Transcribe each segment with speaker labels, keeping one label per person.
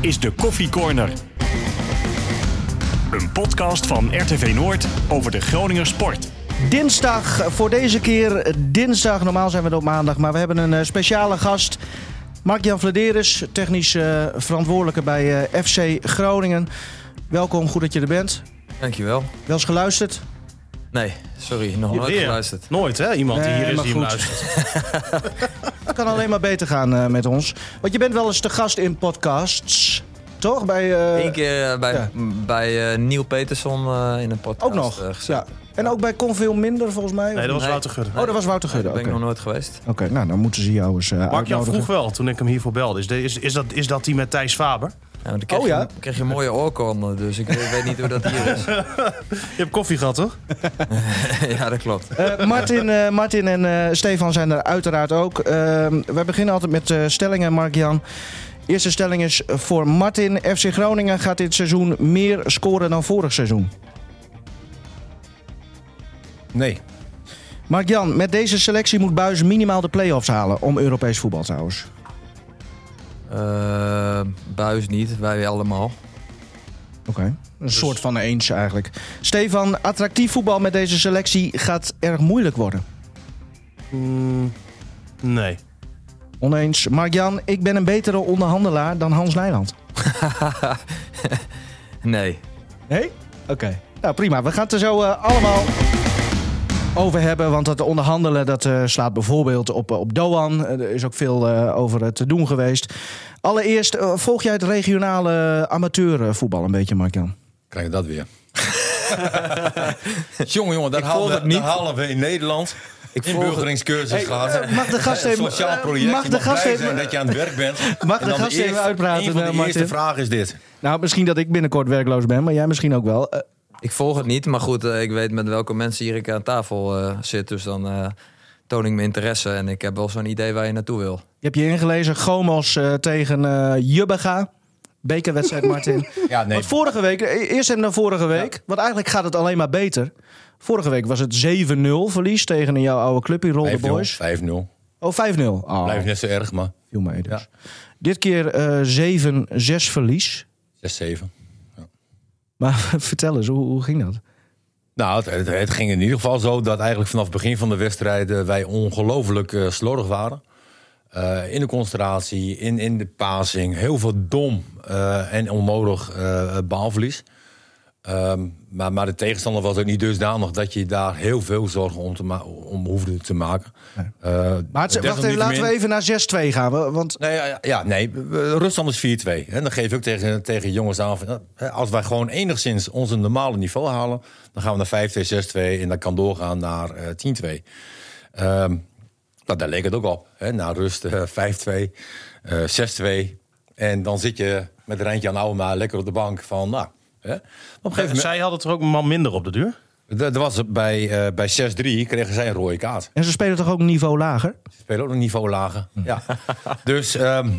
Speaker 1: is de Koffie Corner. Een podcast van RTV Noord over de Groninger sport.
Speaker 2: Dinsdag voor deze keer. Dinsdag, normaal zijn we er op maandag, maar we hebben een eh, speciale gast. Mark-Jan Vladeris, technisch eh, verantwoordelijke bij eh, FC Groningen. Welkom, goed dat je er bent.
Speaker 3: Dankjewel.
Speaker 2: Wel eens geluisterd?
Speaker 3: Nee, sorry, nog nooit
Speaker 4: Weer.
Speaker 3: geluisterd.
Speaker 4: Nooit, hè? Iemand die
Speaker 2: Nee,
Speaker 4: hier is
Speaker 2: maar
Speaker 4: die hem
Speaker 2: goed.
Speaker 4: luistert.
Speaker 2: Het kan alleen maar beter gaan eh, met ons. Want je bent wel eens te gast in podcasts, toch? Bij, eh,
Speaker 3: Eén keer eh, bij,
Speaker 2: ja.
Speaker 3: m, bij eh, Neil Peterson eh, in een podcast.
Speaker 2: ook nog.
Speaker 3: eh, gezeten.
Speaker 2: ja. En ook bij Kon Veel Minder, volgens mij?
Speaker 4: Nee, dat was
Speaker 3: Nee.
Speaker 4: Wouter Gudde.
Speaker 2: Oh, dat was Wouter Gudde.
Speaker 3: Daar ben
Speaker 2: Oké,
Speaker 3: ik nog nooit geweest.
Speaker 2: Oké, nou dan moeten ze jou eens uh,
Speaker 4: Mark Jan
Speaker 2: uitnodigen.
Speaker 4: vroeg wel, toen ik hem hiervoor belde. Is, de- is, is, dat, is dat die met Thijs Faber?
Speaker 3: Ja, want dan krijg,
Speaker 2: Oh, ja?
Speaker 3: je, krijg je mooie oorkonden, dus ik weet, niet hoe dat hier is.
Speaker 4: Je hebt koffie gehad, toch?
Speaker 3: ja, dat klopt.
Speaker 2: Eh, Martin, eh, Martin en eh, Stefan zijn er uiteraard ook. Uh, wij beginnen altijd met eh, stellingen, Mark-Jan. Eerste stelling is voor Martin. FC Groningen gaat dit seizoen meer scoren dan vorig seizoen.
Speaker 5: Nee.
Speaker 2: Mark-Jan, met deze selectie moet Buis minimaal de play-offs halen om Europees voetbal trouwens.
Speaker 3: Eh, buis niet, wij allemaal.
Speaker 2: Oké. Een soort van eens eigenlijk. Stefan, attractief voetbal met deze selectie gaat erg moeilijk worden.
Speaker 4: Mm, nee.
Speaker 2: Oneens. Mark-Jan, ik ben een betere onderhandelaar dan Hans Nijland.
Speaker 3: nee.
Speaker 2: Nee? Oké. Nou prima, we gaan het er zo eh, allemaal over hebben. Want dat onderhandelen dat, eh, slaat bijvoorbeeld op, eh, op Doan. Eh, er is ook veel eh, over te doen geweest. Allereerst, volg jij het regionale amateurvoetbal een beetje, Mark-Jan?
Speaker 5: Krijg je dat weer. jongen, jongen, dat halen, we,
Speaker 3: het niet.
Speaker 5: dat halen we in Nederland.
Speaker 3: Ik volg het-
Speaker 5: Inburgeringscursus gehad.
Speaker 2: eh, mag de gast
Speaker 5: Een
Speaker 2: even-
Speaker 5: sociaal project.
Speaker 2: mag
Speaker 5: je
Speaker 2: de
Speaker 5: mag
Speaker 2: gast
Speaker 5: blij
Speaker 2: even-
Speaker 5: zijn dat je aan het werk bent.
Speaker 2: Mag de gast even
Speaker 5: eerste-
Speaker 2: uitpraten,
Speaker 5: Een van de
Speaker 2: Martin?
Speaker 5: eerste vragen is dit.
Speaker 2: Nou, misschien dat ik binnenkort werkloos ben, maar jij misschien ook wel.
Speaker 3: Ik volg het niet, maar goed, eh, ik weet met welke mensen hier ik aan tafel eh, zit. Dus dan eh, toon ik mijn interesse en ik heb wel zo'n idee waar je naartoe wil.
Speaker 2: je hebt je ingelezen, Gomos eh, tegen eh Jubbega. Bekerwedstrijd, Martin.
Speaker 5: Ja, nee.
Speaker 2: Want vorige week, eerst en dan vorige week, want eigenlijk gaat het alleen maar beter. Vorige week was het 7-0 verlies tegen een jouw oude clubje, Rolde
Speaker 5: 5-0.
Speaker 2: Boys.
Speaker 5: 5-0.
Speaker 2: Oh, 5-0. Oh,
Speaker 5: Blijft net zo erg, maar
Speaker 2: viel mee dus.
Speaker 5: Ja.
Speaker 2: Dit keer eh 7-6 verlies.
Speaker 5: 6-7.
Speaker 2: Maar vertel eens, hoe, ging dat?
Speaker 5: Nou, het, ging in ieder geval zo dat eigenlijk vanaf het begin van de wedstrijd eh, wij ongelooflijk eh, slordig waren. Eh, in de concentratie, in, in de passing, heel veel dom en onnodig baalverlies. Ehm, maar, maar de tegenstander was ook niet dusdanig dat je daar heel veel zorgen om, te om hoefde te maken. Eh,
Speaker 2: Maar het, wacht even, laten we even naar 6-2 gaan. we- Want
Speaker 5: Nee, ja, ja, nee, ruststand is 4-2. En dan geef ik ook tegen, tegen jongens aan... eh, als wij gewoon enigszins ons een normale niveau halen... dan gaan we naar 5-2, 6-2 en dat kan doorgaan naar eh 10-2. Ehm, nou, daar leek het ook op. Hè? Na rust eh, 5-2, eh 6-2. En dan zit je met Rijntje aan Ouwema lekker op de bank van... Nou, hè? Op een gegeven moment...
Speaker 4: Zij hadden er ook een man minder op de duur.
Speaker 5: Dat was bij, eh, bij 6-3 kregen zij een rode kaart.
Speaker 2: en ze spelen toch ook een niveau lager?
Speaker 5: Ze spelen ook een niveau lager. Ja. dus, ehm,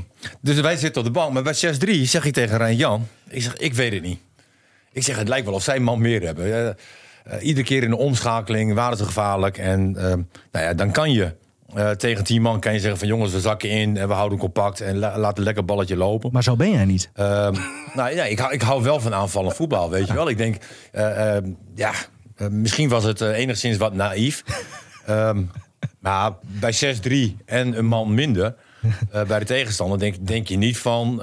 Speaker 5: dus wij zitten op de bank. Maar bij 6-3 zeg ik tegen Rijn Jan. Ik zeg, ik weet het niet. Ik zeg, het lijkt wel of zij een man meer hebben. Eh, eh, iedere keer in de omschakeling waren ze gevaarlijk. En ehm, nou ja, dan kan je eh, tegen 10 man kan je zeggen van jongens, we zakken in en we houden compact en la- laten lekker balletje lopen.
Speaker 2: Maar zo ben jij niet.
Speaker 5: Ehm, nou ja, ik hou, ik hou wel van aanvallend voetbal, weet je wel. Ik denk, eh, ehm, ja, eh, misschien was het enigszins wat naïef. Ehm, maar bij 6-3 en een man minder bij de tegenstander denk, denk je niet van,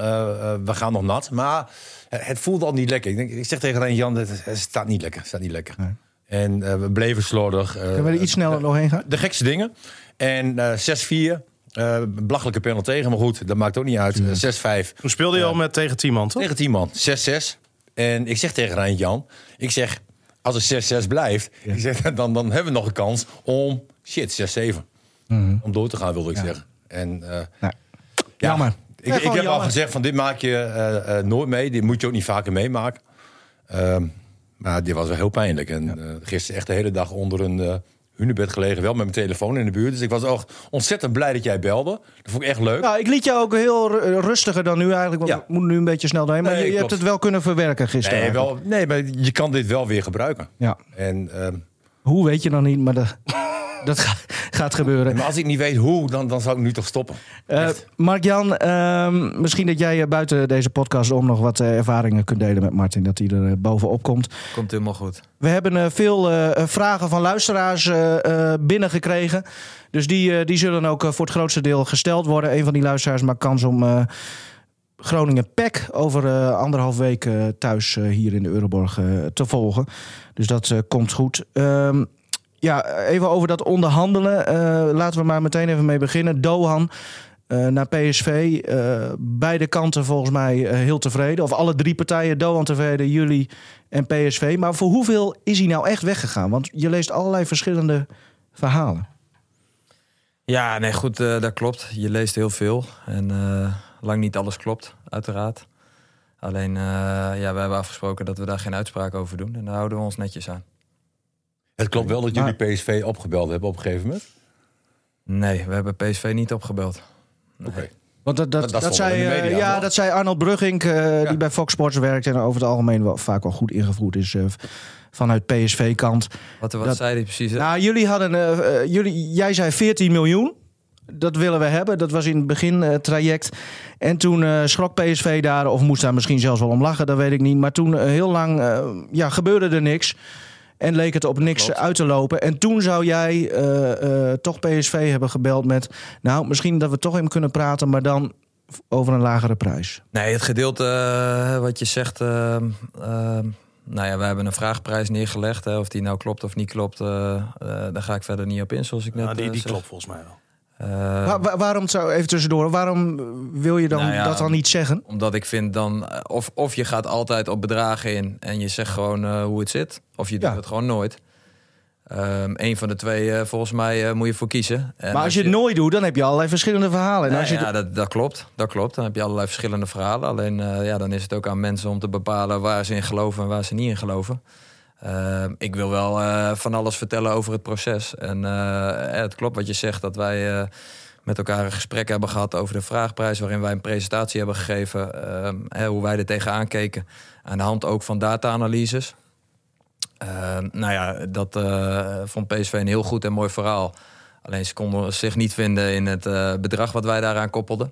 Speaker 5: we gaan nog nat. Maar het, voelde al niet lekker. Ik, denk, ik zeg tegen Rijn Jan, het, het staat niet lekker. Het staat niet lekker. En we bleven slordig.
Speaker 2: Kunnen we er iets sneller doorheen gaan?
Speaker 5: de gekste dingen. En eh 6-4, eh belachelijke panel tegen, maar goed, dat maakt ook niet uit. Eh, 6-5
Speaker 4: Toen speelde je al met tegen 10 man, toch?
Speaker 5: tegen 10 man, 6-6. En ik zeg tegen Rijn Jan, ik zeg, als het 6-6 blijft, ik zeg, dan, dan hebben we nog een kans om, shit, 6-7. Om door te gaan, wilde ik zeggen. En eh, ja,
Speaker 2: Jammer.
Speaker 5: Ik, ik heb al gezegd van dit maak je eh, eh, nooit mee. Dit moet je ook niet vaker meemaken. Ehm, maar dit was wel heel pijnlijk. En eh, gisteren echt de hele dag onder een eh hunebed gelegen. Wel met mijn telefoon in de buurt. Dus ik was ook ontzettend blij dat jij belde. Dat vond ik echt leuk.
Speaker 2: Nou, ik liet jou ook heel ru- rustiger dan nu eigenlijk. Want
Speaker 5: Ja.
Speaker 2: we moeten nu een beetje snel doorheen. Maar
Speaker 5: Nee,
Speaker 2: je, je hebt het wel kunnen verwerken gisteren.
Speaker 5: nee, wel, nee, maar je kan dit wel weer gebruiken.
Speaker 2: Ja.
Speaker 5: En ehm,
Speaker 2: Hoe weet je nog niet, maar dat, dat ga- gaat gebeuren.
Speaker 5: Maar als ik niet weet hoe, dan, dan zou ik nu toch stoppen.
Speaker 2: Eh, Mark-Jan, ehm, misschien dat jij eh, buiten deze podcast om nog wat eh, ervaringen kunt delen met Martin. Dat hij er bovenop komt.
Speaker 3: Komt helemaal goed.
Speaker 2: We hebben eh, veel vragen van luisteraars binnengekregen. Dus die, eh, die zullen ook voor het grootste deel gesteld worden. Een van die luisteraars maakt kans om eh, Groningen PEC over eh, anderhalf week eh, thuis eh, hier in de Euroborg te volgen. Dus dat eh, komt goed. Ehm, ja, even over dat onderhandelen. Eh, laten we maar meteen even mee beginnen. Dohan eh, naar PSV. Eh, beide kanten volgens mij heel tevreden. Of alle drie partijen, Dohan tevreden, jullie en PSV. Maar voor hoeveel is hij nou echt weggegaan? Want je leest allerlei verschillende verhalen.
Speaker 3: Ja, nee, goed, dat klopt. Je leest heel veel. En lang niet alles klopt, uiteraard. Alleen, ja, we hebben afgesproken dat we daar geen uitspraak over doen. En daar houden we ons netjes aan.
Speaker 5: Het klopt wel dat
Speaker 2: Maar-
Speaker 5: jullie PSV opgebeld hebben op een gegeven moment.
Speaker 3: Nee, we hebben PSV niet opgebeld.
Speaker 5: Oké.
Speaker 2: Want dat, dat,
Speaker 5: Dat-
Speaker 2: dat,
Speaker 5: dat stond
Speaker 2: zei, eh,
Speaker 5: media,
Speaker 2: ja, dat zei Arnold Brugging, eh, die bij Fox Sports werkt... en over het algemeen wel, vaak wel goed ingevoerd is eh, vanuit PSV-kant.
Speaker 3: Wat, wat
Speaker 2: Dat-
Speaker 3: zei hij precies? hè?
Speaker 2: Nou, jullie hadden, eh, eh, jullie, jij zei 14 miljoen. Dat willen we hebben. Dat was in het begin eh, traject. En toen eh, schrok PSV daar, of moest daar misschien zelfs wel om lachen, dat weet ik niet. Maar toen heel lang eh, ja, gebeurde er niks. En leek het op niks
Speaker 3: Klopt.
Speaker 2: uit te lopen. En toen zou jij eh, eh, toch PSV hebben gebeld met... nou, misschien dat we toch even kunnen praten, maar dan over een lagere prijs.
Speaker 3: Nee, het gedeelte eh, wat je zegt. nou ja, we hebben een vraagprijs neergelegd. Hè, of die nou klopt of niet klopt, daar ga ik verder niet op in, zoals ik net
Speaker 4: Ja, die die
Speaker 3: zeg.
Speaker 4: klopt volgens mij wel.
Speaker 3: Eh,
Speaker 2: Wa- wa- waarom, zou, even tussendoor, waarom wil je dan
Speaker 3: Nou ja,
Speaker 2: dat dan niet zeggen?
Speaker 3: Omdat ik vind dan, eh, of, of je gaat altijd op bedragen in en je zegt gewoon eh, hoe het zit, of je doet het gewoon nooit. Ehm een van de twee, volgens mij, moet je voor kiezen. En
Speaker 2: maar als je het nooit doet, dan heb je allerlei verschillende verhalen. En
Speaker 3: Nou
Speaker 2: als je
Speaker 3: ja, dat, dat klopt. Dat klopt. Dan heb je allerlei verschillende verhalen. Alleen ja, dan is het ook aan mensen om te bepalen waar ze in geloven en waar ze niet in geloven. Ehm, ik wil wel eh, van alles vertellen over het proces. En eh, het klopt wat je zegt, dat wij eh, met elkaar een gesprek hebben gehad over de vraagprijs, waarin wij een presentatie hebben gegeven, ehm, hoe wij er tegenaan keken. Aan de hand ook van data-analyses. Ehm, nou ja, dat vond PSV een heel goed en mooi verhaal. Alleen ze konden zich niet vinden in het bedrag wat wij daaraan koppelden.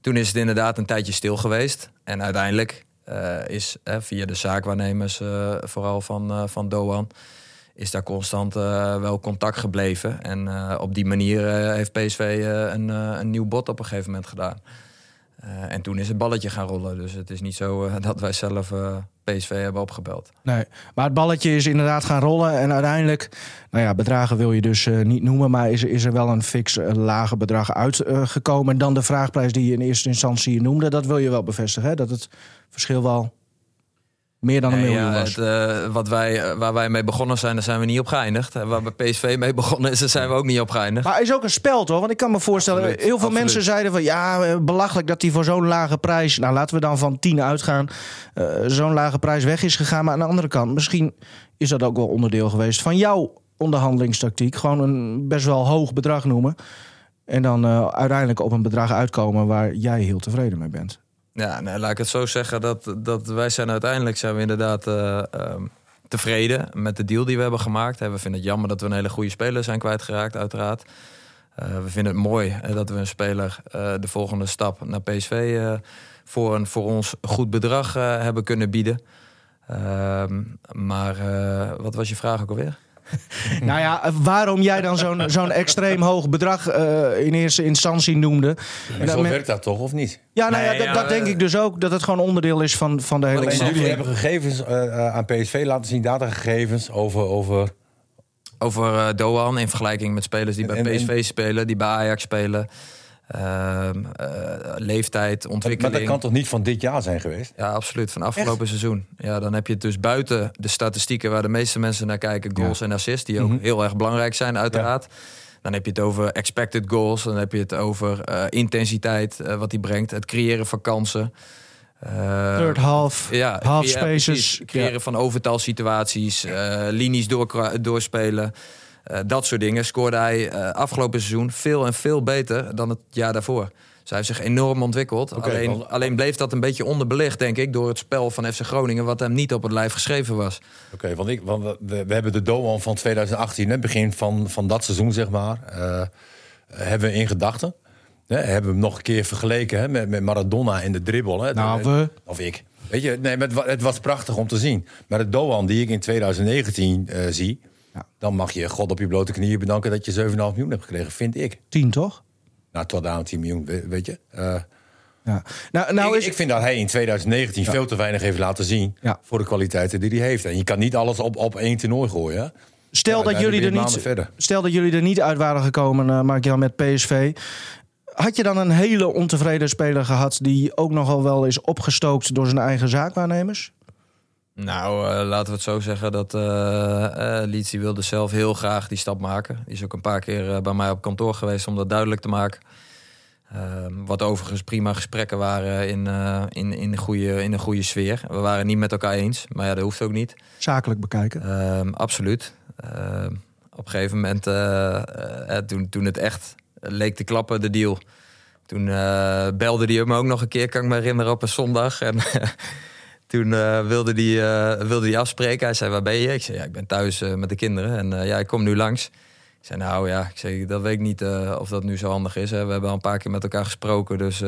Speaker 3: Toen is het inderdaad een tijdje stil geweest. En uiteindelijk eh, is via de zaakwaarnemers, eh, vooral van, eh, van Doan, is daar constant wel contact gebleven. En op die manier heeft PSV een, een nieuw bod op een gegeven moment gedaan. Eh, en toen is het balletje gaan rollen. Dus het is niet zo eh, dat wij zelf eh, PSV hebben opgebeld.
Speaker 2: Nee, maar het balletje is inderdaad gaan rollen. En uiteindelijk, nou ja, bedragen wil je dus niet noemen. Maar is, is er wel een fix eh, lage bedrag uitgekomen. en dan de vraagprijs die je in eerste instantie noemde. Dat wil je wel bevestigen, hè? Dat het verschil wel meer dan een
Speaker 3: Nee,
Speaker 2: miljoen
Speaker 3: ja,
Speaker 2: was.
Speaker 3: het, eh, wat wij, eh, waar wij mee begonnen zijn, daar zijn we niet op geëindigd. En waar bij PSV mee begonnen is, daar zijn we ook niet op geëindigd.
Speaker 2: Maar het is ook een spel, toch? Want ik kan me voorstellen,
Speaker 3: Absoluut,
Speaker 2: heel veel
Speaker 3: absoluut.
Speaker 2: mensen zeiden van... ja, eh, belachelijk dat hij voor zo'n lage prijs... nou, laten we dan van 10 uitgaan... eh, zo'n lage prijs weg is gegaan. Maar aan de andere kant, misschien is dat ook wel onderdeel geweest... van jouw onderhandelingstactiek. Gewoon een best wel hoog bedrag noemen. En dan eh, uiteindelijk op een bedrag uitkomen... waar jij heel tevreden mee bent.
Speaker 3: Ja, nee, laat ik het zo zeggen. Dat, dat wij zijn uiteindelijk zijn we inderdaad eh, ehm, tevreden met de deal die we hebben gemaakt. We vinden het jammer dat we een hele goede speler zijn kwijtgeraakt, uiteraard. Eh, we vinden het mooi dat we een speler eh, de volgende stap naar PSV voor een voor ons goed bedrag hebben kunnen bieden. Ehm, maar wat was je vraag ook alweer?
Speaker 2: Nou ja, waarom jij dan zo'n zo'n extreem hoog bedrag... eh, in eerste instantie noemde. En
Speaker 5: zo
Speaker 2: men-
Speaker 5: werkt dat toch, of niet?
Speaker 2: Ja, nou ja,
Speaker 3: Nee,
Speaker 2: dat,
Speaker 3: ja,
Speaker 2: dat denk
Speaker 3: eh,
Speaker 2: ik dus ook. Dat het gewoon onderdeel is van, van de hele
Speaker 5: En jullie hebben gegevens eh, aan PSV laten zien, datagegevens over... over
Speaker 3: Over eh, Doan in vergelijking met spelers die bij
Speaker 5: en-
Speaker 3: PSV spelen, die bij Ajax spelen. Ehm, eh, leeftijd,
Speaker 5: maar
Speaker 3: ontwikkeling.
Speaker 5: dat kan toch niet van dit jaar zijn geweest?
Speaker 3: Ja, absoluut. Van afgelopen seizoen. Ja, dan heb je het dus buiten de statistieken waar de meeste mensen naar kijken. Goals en assists, die ook
Speaker 5: Mhm.
Speaker 3: heel erg belangrijk zijn, uiteraard. Dan heb je het over expected goals. Dan heb je het over eh, intensiteit, eh, wat die brengt. Het creëren van kansen. Eh,
Speaker 2: Third half,
Speaker 3: ja,
Speaker 2: half
Speaker 3: ja,
Speaker 2: spaces.
Speaker 3: precies. Creëren van overtalsituaties, eh, linies doorkra- doorspelen. Eh, dat soort dingen scoorde hij eh, afgelopen seizoen veel en veel beter dan het jaar daarvoor. hij heeft zich enorm ontwikkeld. Alleen,
Speaker 5: want-
Speaker 3: alleen bleef dat een beetje onderbelicht, denk ik, door het spel van FC Groningen, wat hem niet op het lijf geschreven was.
Speaker 5: Oké, want, ik, want we- hebben de Doan van 2018, het begin van, van dat seizoen, zeg maar, eh, hebben we in gedachten. Hè, hebben we hem nog een keer vergeleken hè, met, met Maradona in de dribbel. Hè,
Speaker 2: Nou, we.
Speaker 5: Of ik. Weet je, nee, het, het was prachtig om te zien. Maar de Doan die ik in 2019 eh, zie,
Speaker 2: Ja.
Speaker 5: dan mag je God op je blote knieën bedanken dat je 7,5 miljoen hebt gekregen, vind ik.
Speaker 2: Tien, toch?
Speaker 5: Nou, tot aan 10 miljoen, we- weet je. Eh,
Speaker 2: Ja. Nou, nou
Speaker 5: ik,
Speaker 2: is...
Speaker 5: ik vind dat hij in 2019 veel te weinig heeft laten zien
Speaker 2: Ja.
Speaker 5: voor de kwaliteiten die hij heeft. En je kan niet alles op, op één toernooi gooien. Hè?
Speaker 2: Stel, dat jullie er
Speaker 5: je
Speaker 2: niet,
Speaker 5: verder.
Speaker 2: stel dat jullie er niet uit waren gekomen, eh Mark-Jan, met PSV. Had je dan een hele ontevreden speler gehad... die ook nogal wel is opgestookt door zijn eigen zaakwaarnemers?
Speaker 3: Nou, eh, laten we het zo zeggen dat die wilde zelf heel graag die stap maken. Die is ook een paar keer bij mij op kantoor geweest om dat duidelijk te maken. Ehm, wat overigens prima gesprekken waren in, in, in, een goede, in een goede sfeer. We waren niet met elkaar eens, maar ja, dat hoeft ook niet.
Speaker 2: Zakelijk bekijken.
Speaker 3: Ehm, absoluut. Ehm, op een gegeven moment, toen, toen het echt leek te klappen, de deal. Toen belde hij me ook nog een keer, kan ik me herinneren, op een zondag. En toen eh, wilde hij eh, wilde die afspreken. Hij zei, waar ben je? Ik zei, ja, ik ben thuis eh, met de kinderen. En ja, ik kom nu langs. Ik zei, nou ja, ik zei, dat weet ik niet of dat nu zo handig is. Hè. We hebben al een paar keer met elkaar gesproken, dus...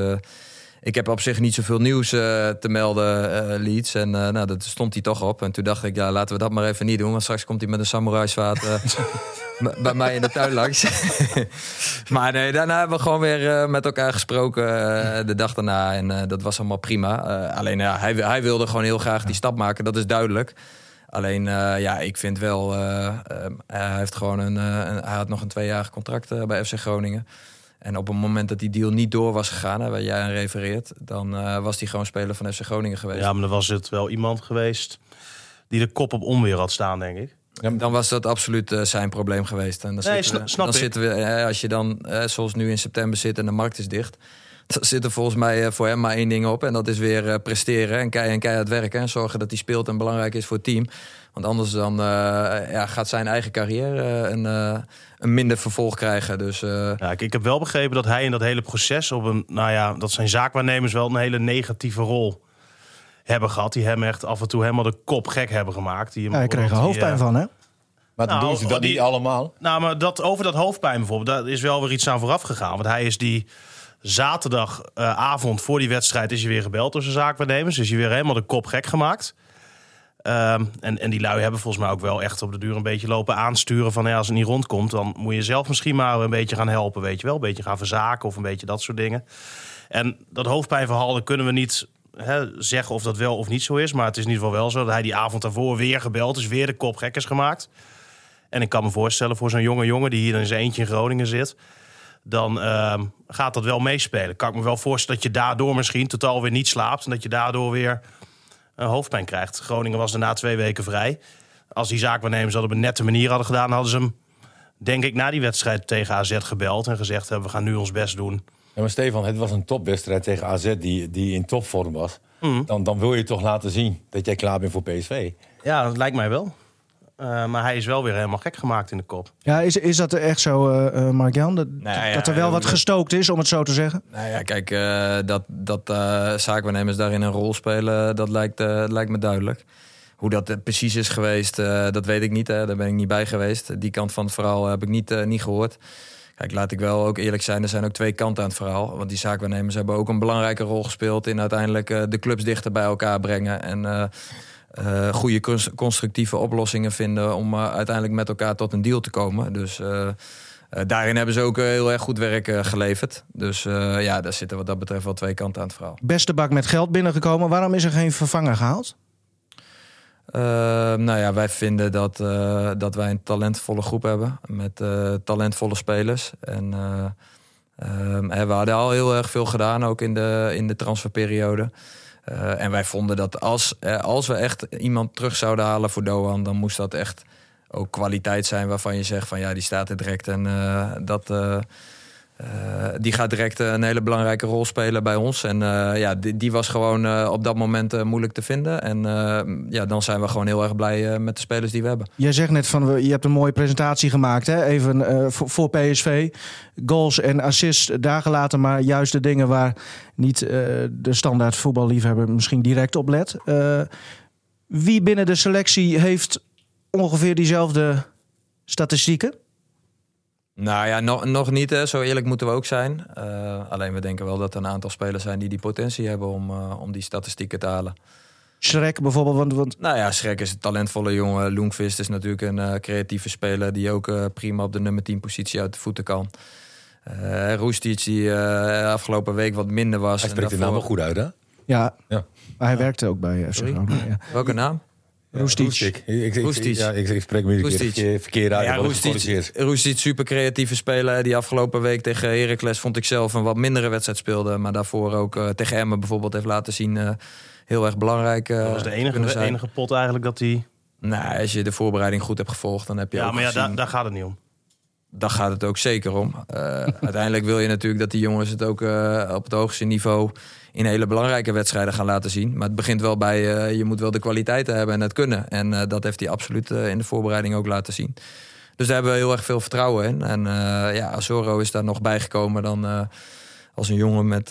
Speaker 3: ik heb op zich niet zoveel nieuws eh, te melden, eh Leeds. En eh, nou, dat stond hij toch op. En toen dacht ik, ja, laten we dat maar even niet doen. Want straks komt hij met een samurai zwaard bij mij in de tuin langs. maar nee, daarna hebben we gewoon weer met elkaar gesproken de dag daarna. En dat was allemaal prima. Alleen ja, hij, hij wilde gewoon heel graag die stap maken, dat is duidelijk. Alleen ja, ik vind wel, hij heeft gewoon een, hij had nog een tweejarig contract bij FC Groningen. En op het moment dat die deal niet door was gegaan, hè, waar jij aan refereert, dan eh, was hij gewoon speler van FC Groningen geweest.
Speaker 4: Ja, maar dan was het wel iemand geweest die de kop op onweer had staan, denk ik.
Speaker 3: Dan was dat absoluut eh, zijn probleem geweest. En dan
Speaker 4: Nee,
Speaker 3: zitten we,
Speaker 4: snap
Speaker 3: dan
Speaker 4: ik.
Speaker 3: zitten we, eh, als je dan, zoals nu in september zit en de markt is dicht, dan zit er volgens mij voor hem maar één ding op. En dat is weer presteren en, kei en keihard werken. En zorgen dat hij speelt en belangrijk is voor het team. Want anders dan, eh, ja, gaat zijn eigen carrière eh, een, eh, een minder vervolg krijgen. Dus eh,
Speaker 4: Ja, ik, ik heb wel begrepen dat hij in dat hele proces op een, nou ja, dat zijn zaakwaarnemers wel een hele negatieve rol hebben gehad. Die hem echt af en toe helemaal de kop gek hebben gemaakt. Die hem
Speaker 2: Ja, hij kreeg er
Speaker 4: die,
Speaker 2: hoofdpijn van, hè?
Speaker 5: Maar
Speaker 4: Nou,
Speaker 5: doen ze dat
Speaker 4: die-
Speaker 5: niet allemaal.
Speaker 4: Nou, maar dat, over dat hoofdpijn bijvoorbeeld, daar is wel weer iets aan vooraf gegaan. Want hij is die zaterdagavond voor die wedstrijd is hij weer gebeld door zijn zaakwaarnemers. Is hij weer helemaal de kop gek gemaakt. Ehm, en, en die lui hebben volgens mij ook wel echt op de duur een beetje lopen aansturen van als het niet rondkomt, dan moet je zelf misschien maar een beetje gaan helpen, weet je wel. Een beetje gaan verzaken of een beetje dat soort dingen. En dat hoofdpijnverhaal, kunnen we niet zeggen of dat wel of niet zo is. Maar het is in ieder geval wel zo dat hij die avond daarvoor weer gebeld is, weer de kop gek is gemaakt. En ik kan me voorstellen voor zo'n jonge jongen die hier in zijn eentje in Groningen zit. Dan ehm, gaat dat wel meespelen. Kan ik me wel voorstellen dat je daardoor misschien totaal weer niet slaapt. En dat je daardoor weer hoofdpijn krijgt. Groningen was daarna twee weken vrij. Als die zaakwaarnemers dat op een nette manier hadden gedaan, hadden ze hem, denk ik, na die wedstrijd tegen AZ gebeld. En gezegd hebben: we gaan nu ons best doen.
Speaker 5: Ja, maar Stefan, het was een topwedstrijd tegen AZ die, die in topvorm was.
Speaker 4: Mhm.
Speaker 5: Dan, dan wil je toch laten zien dat jij klaar bent voor PSV.
Speaker 4: Ja, dat lijkt mij wel. Eh, maar hij is wel weer helemaal gek gemaakt in de kop.
Speaker 2: Ja, is, is dat echt zo, eh, eh, Mark-Jan? Dat,
Speaker 3: Nou ja,
Speaker 2: dat er wel wat gestookt is, om het zo te zeggen?
Speaker 3: Nou ja, kijk, eh, dat, dat eh zaakwaarnemers daarin een rol spelen, dat lijkt, lijkt me duidelijk. Hoe dat precies is geweest, eh, dat weet ik niet. Hè. Daar ben ik niet bij geweest. Die kant van het verhaal heb ik niet, niet gehoord. Kijk, laat ik wel ook eerlijk zijn, er zijn ook twee kanten aan het verhaal. Want die zaakwaarnemers hebben ook een belangrijke rol gespeeld... in uiteindelijk de clubs dichter bij elkaar brengen... en eh, goede cons- constructieve oplossingen vinden... om eh, uiteindelijk met elkaar tot een deal te komen. Dus... eh, daarin hebben ze ook heel erg goed werk geleverd. Dus ja, daar zitten wat dat betreft wel twee kanten aan het verhaal.
Speaker 2: Beste bak met geld binnengekomen. Waarom is er geen vervanger gehaald?
Speaker 3: Eh, nou ja, wij vinden dat, dat wij een talentvolle groep hebben. Met talentvolle spelers. En eh, ehm, we hadden al heel erg veel gedaan, ook in de, in de transferperiode. Eh, en wij vonden dat als, eh, als we echt iemand terug zouden halen voor Doan... dan moest dat echt ook kwaliteit zijn waarvan je zegt van ja, die staat er direct. En eh, dat, eh, Eh, die gaat direct een hele belangrijke rol spelen bij ons. En eh, ja, die, die, was gewoon op dat moment moeilijk te vinden. En ja, dan zijn we gewoon heel erg blij met de spelers die we hebben.
Speaker 2: Jij zegt net van, je hebt een mooie presentatie gemaakt, hè? even voor, voor, PSV. Goals en assists daar gelaten, maar juist de dingen waar niet de standaard voetballiefhebber misschien direct op let. wie binnen de selectie heeft ongeveer diezelfde statistieken?
Speaker 3: Nou ja, nog, nog niet. Hè. Zo eerlijk moeten we ook zijn. Uh, alleen we denken wel dat er een aantal spelers zijn die die potentie hebben om, uh, om die statistieken te halen.
Speaker 2: Schrek bijvoorbeeld? Want, want...
Speaker 3: Nou ja, Schrek is een talentvolle jongen. Loengvist is natuurlijk een uh, creatieve speler die ook prima op de nummer 10 positie uit de voeten kan. Uh, Roestic die afgelopen week wat minder was.
Speaker 5: Hij spreekt de naam wel goed uit hè?
Speaker 2: Ja, ja. maar hij werkte ook bij FC Groningen. Ja.
Speaker 3: Welke naam?
Speaker 2: Roestic.
Speaker 5: Ik, ik, ja, ik, ik spreek me verkeerd uit. Ja, Roestic,
Speaker 3: Roestic, super creatieve speler. Die afgelopen week tegen Heracles vond ik zelf een wat mindere wedstrijd speelde. Maar daarvoor ook uh, tegen Emmen bijvoorbeeld heeft laten zien. Uh, heel erg belangrijk. Uh,
Speaker 4: dat was de enige, enige pot eigenlijk dat hij...
Speaker 3: Nou, als je de voorbereiding goed hebt gevolgd, dan heb je
Speaker 4: ja,
Speaker 3: ook
Speaker 4: maar ja,
Speaker 3: gezien...
Speaker 4: daar, daar gaat het niet om.
Speaker 3: Daar gaat het ook zeker om. uiteindelijk wil je natuurlijk dat die jongens het ook op het hoogste niveau in hele belangrijke wedstrijden gaan laten zien. Maar het begint wel bij, uh, je moet wel de kwaliteiten hebben en het kunnen. En dat heeft hij absoluut in de voorbereiding ook laten zien. Dus daar hebben we heel erg veel vertrouwen in. En ja, Azoro is daar nog bijgekomen dan als een jongen met,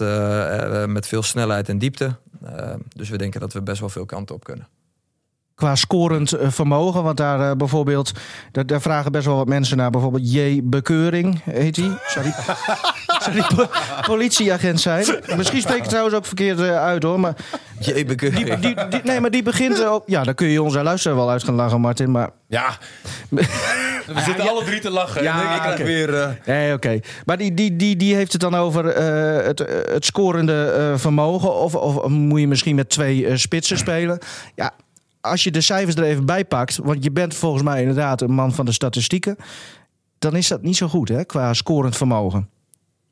Speaker 3: met veel snelheid en diepte. dus we denken dat we best wel veel kanten op kunnen
Speaker 2: qua scorend vermogen. Want daar bijvoorbeeld, daar, daar, vragen best wel wat mensen naar. Bijvoorbeeld J. Bekeuring heet hij. Sorry. Zou die politieagent zijn? Misschien spreek ik het trouwens ook verkeerd uh, uit hoor. Maar
Speaker 3: die, die,
Speaker 2: die, nee, maar die begint ook. Ja, dan kun je onze luisteraar wel uit gaan lachen, Martin. Maar.
Speaker 5: Ja. We zitten alle drie te lachen. Ja, ik okay. weer. Uh...
Speaker 2: Nee, oké. Okay. Maar die, die, die, die heeft het dan over uh, het, het scorende uh, vermogen. Of, of moet je misschien met twee spitsen spelen? Ja, als je de cijfers er even bij pakt. Want je bent volgens mij inderdaad een man van de statistieken. Dan is dat niet zo goed, hè, qua scorend vermogen.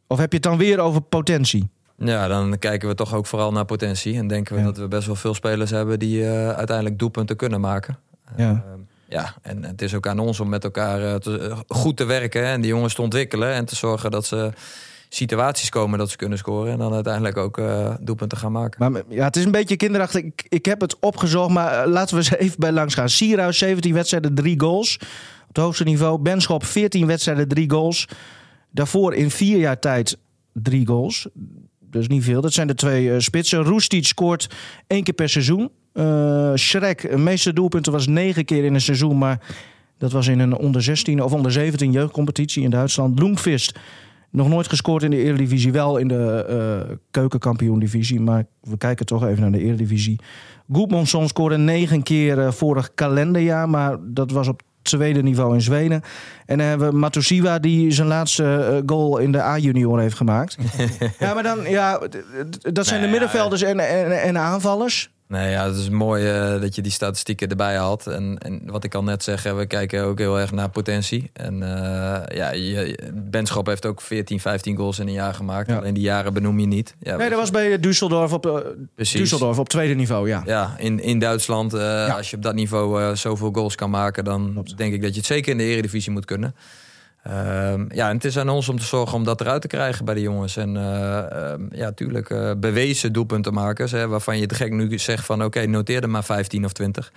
Speaker 2: Of heb je het dan weer over potentie?
Speaker 3: Ja, dan kijken we toch ook vooral naar potentie. En denken we dat we best wel veel spelers hebben die uh, uiteindelijk doelpunten kunnen maken. Ja. Uh, ja, en het is ook aan ons om met elkaar uh, te, goed te werken en die jongens te ontwikkelen. En te zorgen dat ze situaties komen dat ze kunnen scoren. En dan uiteindelijk ook uh, doelpunten gaan maken.
Speaker 2: Maar ja, het is een beetje kinderachtig. Ik, ik heb het opgezocht, maar laten we eens even bij langs gaan. Sierhuis, 17 wedstrijden, 3 goals. Op het hoogste niveau. Benschop, 14 wedstrijden, 3 goals. Daarvoor in vier jaar tijd drie goals. Dus niet veel. Dat zijn de twee uh, spitsen. Roestic scoort één keer per seizoen. Uh, Schrek, de meeste doelpunten was negen keer in een seizoen. Maar dat was in een onder 16 of onder 17 jeugdcompetitie in Duitsland. Bloemvist, nog nooit gescoord in de Eredivisie. Wel in de uh, keukenkampioen-divisie. Maar we kijken toch even naar de Eredivisie. Goedmondson scoorde negen keer vorig kalenderjaar. Maar dat was op tweede niveau in Zweden. En dan hebben we Matusiwa die zijn laatste eh, goal in de A-junior heeft gemaakt. ja, maar dan, ja, dat zijn de middenvelders en, en, en aanvallers.
Speaker 3: Nee, ja, het is mooi uh, dat je die statistieken erbij haalt. En, en wat ik al net zeg, we kijken ook heel erg naar potentie. En uh, ja, je, Benschop heeft ook 14, 15 goals in een jaar gemaakt. Ja. Alleen die jaren benoem je niet. Ja,
Speaker 2: nee, dat was bij Düsseldorf op, uh, Düsseldorf op tweede niveau, ja.
Speaker 3: Ja, in, in Duitsland, ja. als je op dat niveau zoveel goals kan maken... dan Klopt. denk ik dat je het zeker in de eredivisie moet kunnen. Uh, ja, en het is aan ons om te zorgen om dat eruit te krijgen bij de jongens. En uh, uh, ja, tuurlijk uh, bewezen doelpuntenmakers, hè, waarvan je te gek nu zegt van oké, okay, noteer er maar 15 of 20.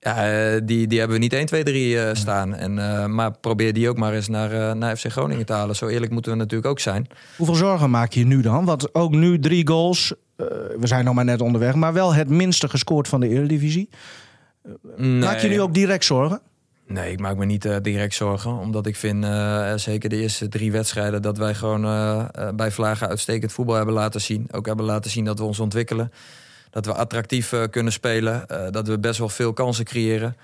Speaker 3: Ja, die, die hebben we niet 1, 2, 3 staan. En, maar probeer die ook maar eens naar, naar FC Groningen te halen. Zo eerlijk moeten we natuurlijk ook zijn.
Speaker 2: Hoeveel zorgen maak je nu dan? Want ook nu drie goals. we zijn nog maar net onderweg, maar wel het minste gescoord van de Eredivisie. Nee. Maak je nu ook direct zorgen?
Speaker 3: Nee, ik maak me niet uh, direct zorgen. Omdat ik vind, uh, zeker de eerste drie wedstrijden... dat wij gewoon bij Vlagen uitstekend voetbal hebben laten zien. Ook hebben laten zien dat we ons ontwikkelen. Dat we attractief kunnen spelen. dat we best wel veel kansen creëren.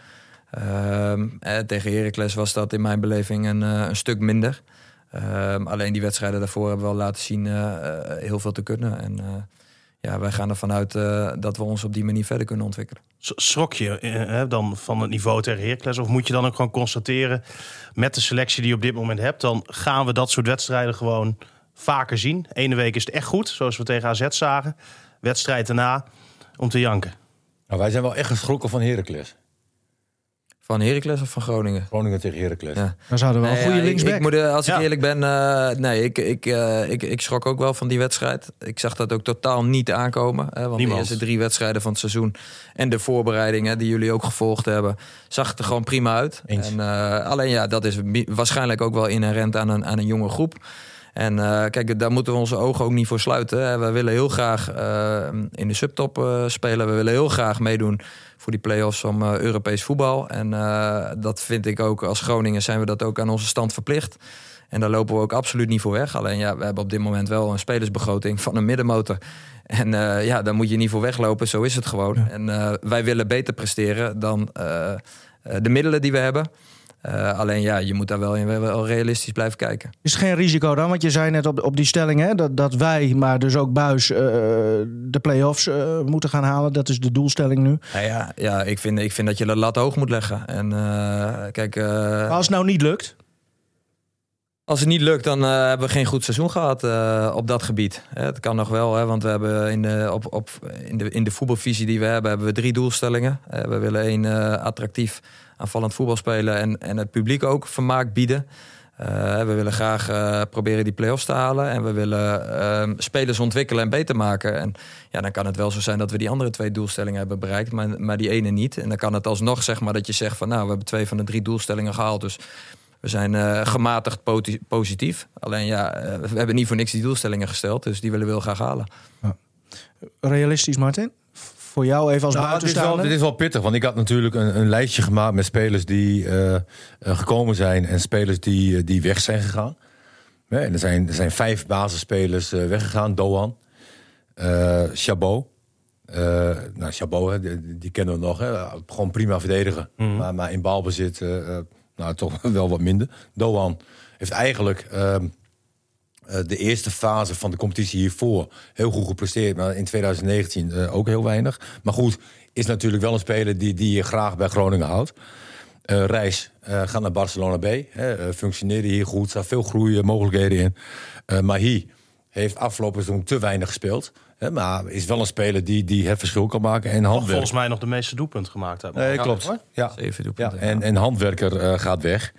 Speaker 3: Ehm, tegen Heracles was dat in mijn beleving een, een stuk minder. Ehm, alleen die wedstrijden daarvoor hebben we wel laten zien heel veel te kunnen. En ja, wij gaan ervan uit uh, dat we ons op die manier verder kunnen ontwikkelen.
Speaker 4: Schrok je eh, dan van het niveau tegen Heracles? Of moet je dan ook gewoon constateren met de selectie die je op dit moment hebt... dan gaan we dat soort wedstrijden gewoon vaker zien. Ene week is het echt goed, zoals we tegen AZ zagen. Wedstrijd daarna om te janken.
Speaker 5: Nou, wij zijn wel echt geschrokken van Heracles.
Speaker 3: Van Heracles of van Groningen?
Speaker 5: Groningen tegen Heracles.
Speaker 3: Ja.
Speaker 2: Dan zouden we wel een goede
Speaker 3: ja, ik-
Speaker 2: linksback.
Speaker 3: Ik, moet, eh, als ik
Speaker 4: Ja.
Speaker 3: eerlijk ben, eh, nee, ik, ik, eh, ik, ik schrok ook wel van die wedstrijd. Ik zag dat ook totaal niet aankomen. Hè, want
Speaker 4: Niemand.
Speaker 3: de eerste drie wedstrijden van het seizoen en de voorbereidingen die jullie ook gevolgd hebben, zag het er gewoon prima uit.
Speaker 5: Eens.
Speaker 3: En, eh, alleen ja, dat is waarschijnlijk ook wel inherent aan een, aan een jonge groep. En eh, kijk, daar moeten we onze ogen ook niet voor sluiten. hè. We willen heel graag eh, in de subtop eh, spelen. We willen heel graag meedoen voor die play-offs om Europees voetbal. En dat vind ik ook als Groningen zijn we dat ook aan onze stand verplicht. En daar lopen we ook absoluut niet voor weg. Alleen ja, we hebben op dit moment wel een spelersbegroting van een middenmotor. En ja, daar moet je niet voor weglopen. Zo is het gewoon. En wij willen beter presteren dan de middelen die we hebben. Eh, alleen ja, je moet daar wel, in, wel realistisch blijven kijken.
Speaker 2: Is geen risico dan? Want je zei net op, op die stelling hè, dat, dat wij, maar dus ook Buis, eh, de play-offs eh, moeten gaan halen. Dat is de doelstelling nu.
Speaker 3: Nou ja, ja ik, vind, ik vind dat je de lat hoog moet leggen. En kijk,
Speaker 2: Maar als het nou niet lukt,
Speaker 3: als het niet lukt, dan hebben we geen goed seizoen gehad eh, op dat gebied. Het kan nog wel, hè, want we hebben in de, op, op, in, de, in de voetbalvisie die we hebben, hebben we drie doelstellingen. We willen één attractief aanvallend voetbal spelen en, en het publiek ook vermaak bieden. Eh, we willen graag eh, proberen die play-offs te halen. En we willen eh, spelers ontwikkelen en beter maken. En ja, dan kan het wel zo zijn dat we die andere twee doelstellingen hebben bereikt, maar, maar die ene niet. En dan kan het alsnog zeg maar dat je zegt van nou, we hebben twee van de drie doelstellingen gehaald. Dus we zijn eh, gematigd positief. Alleen ja, we hebben niet voor niks die doelstellingen gesteld. Dus die willen we heel graag halen.
Speaker 2: realistisch Martin? Voor jou even als
Speaker 5: Nou, dit, is wel,
Speaker 2: buitenstaander?
Speaker 5: dit is wel pittig, want ik had natuurlijk een, een lijstje gemaakt met spelers die eh, eh, gekomen zijn en spelers die, eh, die weg zijn gegaan. Ja, en er, zijn, er zijn vijf basisspelers eh, weggegaan. Doan, eh Chabot. Eh, nou, Chabot, hè, die, die kennen we nog. Hè. Gewoon prima verdedigen. Maar, maar in balbezit nou, toch wel wat minder. Doan heeft eigenlijk ehm, eh, de eerste fase van de competitie hiervoor heel goed gepresteerd. Maar in 2019 eh, ook heel weinig. Maar goed, is natuurlijk wel een speler die, die je graag bij Groningen houdt. Eh, Reis eh, gaat naar Barcelona B. Hè, eh, functioneerde hier goed. Er staan veel groeimogelijkheden in. Eh Mahi heeft afgelopen seizoen te weinig gespeeld. Hè, maar is wel een speler die, die het verschil kan maken. En
Speaker 4: Nog
Speaker 5: handwerk.
Speaker 4: volgens mij nog de meeste doelpunten gemaakt hebben.
Speaker 5: Nee, klopt.
Speaker 4: hoor.
Speaker 5: Ja.
Speaker 3: Zeven
Speaker 5: Ja,
Speaker 3: doelpunten.
Speaker 5: en, en handwerker eh, gaat weg.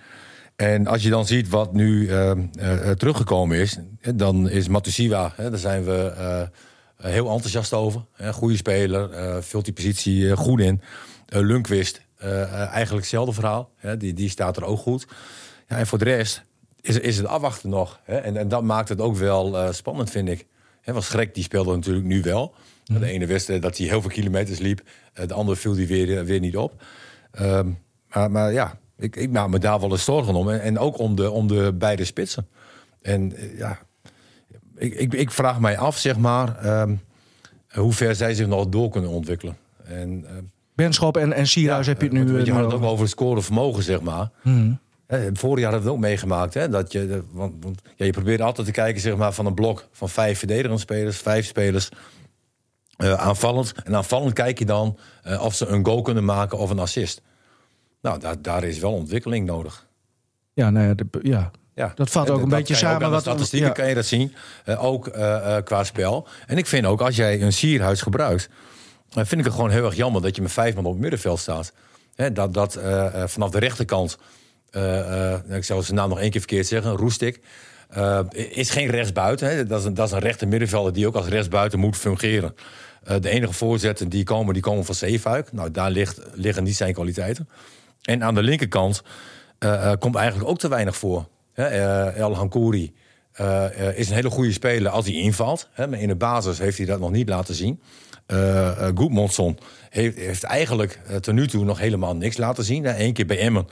Speaker 5: En als je dan ziet wat nu eh, eh, eh, teruggekomen is, eh, dan is Matusiwa, hè, daar zijn we heel enthousiast over. Hè, goede speler, vult die positie goed in. Lundqvist, eh, eigenlijk hetzelfde verhaal. Hè, die, die staat er ook goed. Ja, en voor de rest is, is het afwachten nog. Hè, en, en dat maakt het ook wel spannend, vind ik. Hè, want Schrek die speelde natuurlijk nu wel. De ene wedstrijd dat hij heel veel kilometers liep. de andere viel hij weer, weer niet op. Ehm, maar, maar ja, ik, ik maak me daar wel eens zorgen om. En, en ook om de, om de beide spitsen. En eh, ja, ik, ik, ik vraag mij af, zeg maar, ehm, hoe ver zij zich nog door kunnen ontwikkelen. En, ehm,
Speaker 2: Benschop en, en Sierhuis heb je het nu.
Speaker 5: want-
Speaker 2: eh,
Speaker 5: je had het ook
Speaker 2: over.
Speaker 5: het scoren vermogen, zeg maar.
Speaker 2: Hmm.
Speaker 5: Vorig jaar hadden we het ook meegemaakt. Hè, dat je, want, want, ja, je probeert altijd te kijken zeg maar, van een blok van vijf verdedigende spelers, vijf spelers eh, aanvallend. En aanvallend kijk je dan eh, of ze een goal kunnen maken of een assist. Nou, daar, daar is wel ontwikkeling nodig.
Speaker 2: Ja, nee, de- ja.
Speaker 5: Ja.
Speaker 2: Dat valt ook een beetje samen wat-
Speaker 5: statistieken
Speaker 2: ja.
Speaker 5: kan je dat zien. Eh, ook eh, eh, qua spel. En ik vind ook, als jij een sierhuis gebruikt... eh, vind ik het gewoon heel erg jammer dat je met vijf man op het middenveld staat. Hè, dat dat vanaf de rechterkant... ik zal zijn naam nog één keer verkeerd zeggen, Roestik... is geen rechtsbuiten. Hè. Dat, is een, dat is een rechter middenvelder die ook als rechtsbuiten moet fungeren. De enige voorzetten die komen, die komen van Zeefuik. Nou, daar ligt, liggen niet zijn kwaliteiten. En aan de linkerkant eh, eh, komt eigenlijk ook te weinig voor. Eh, El Hankouri is een hele goede speler als hij invalt. Maar in de basis heeft hij dat nog niet laten zien. Eh, Goedmondson heeft, heeft eigenlijk tot nu toe nog helemaal niks laten zien. Eén keer bij Emmen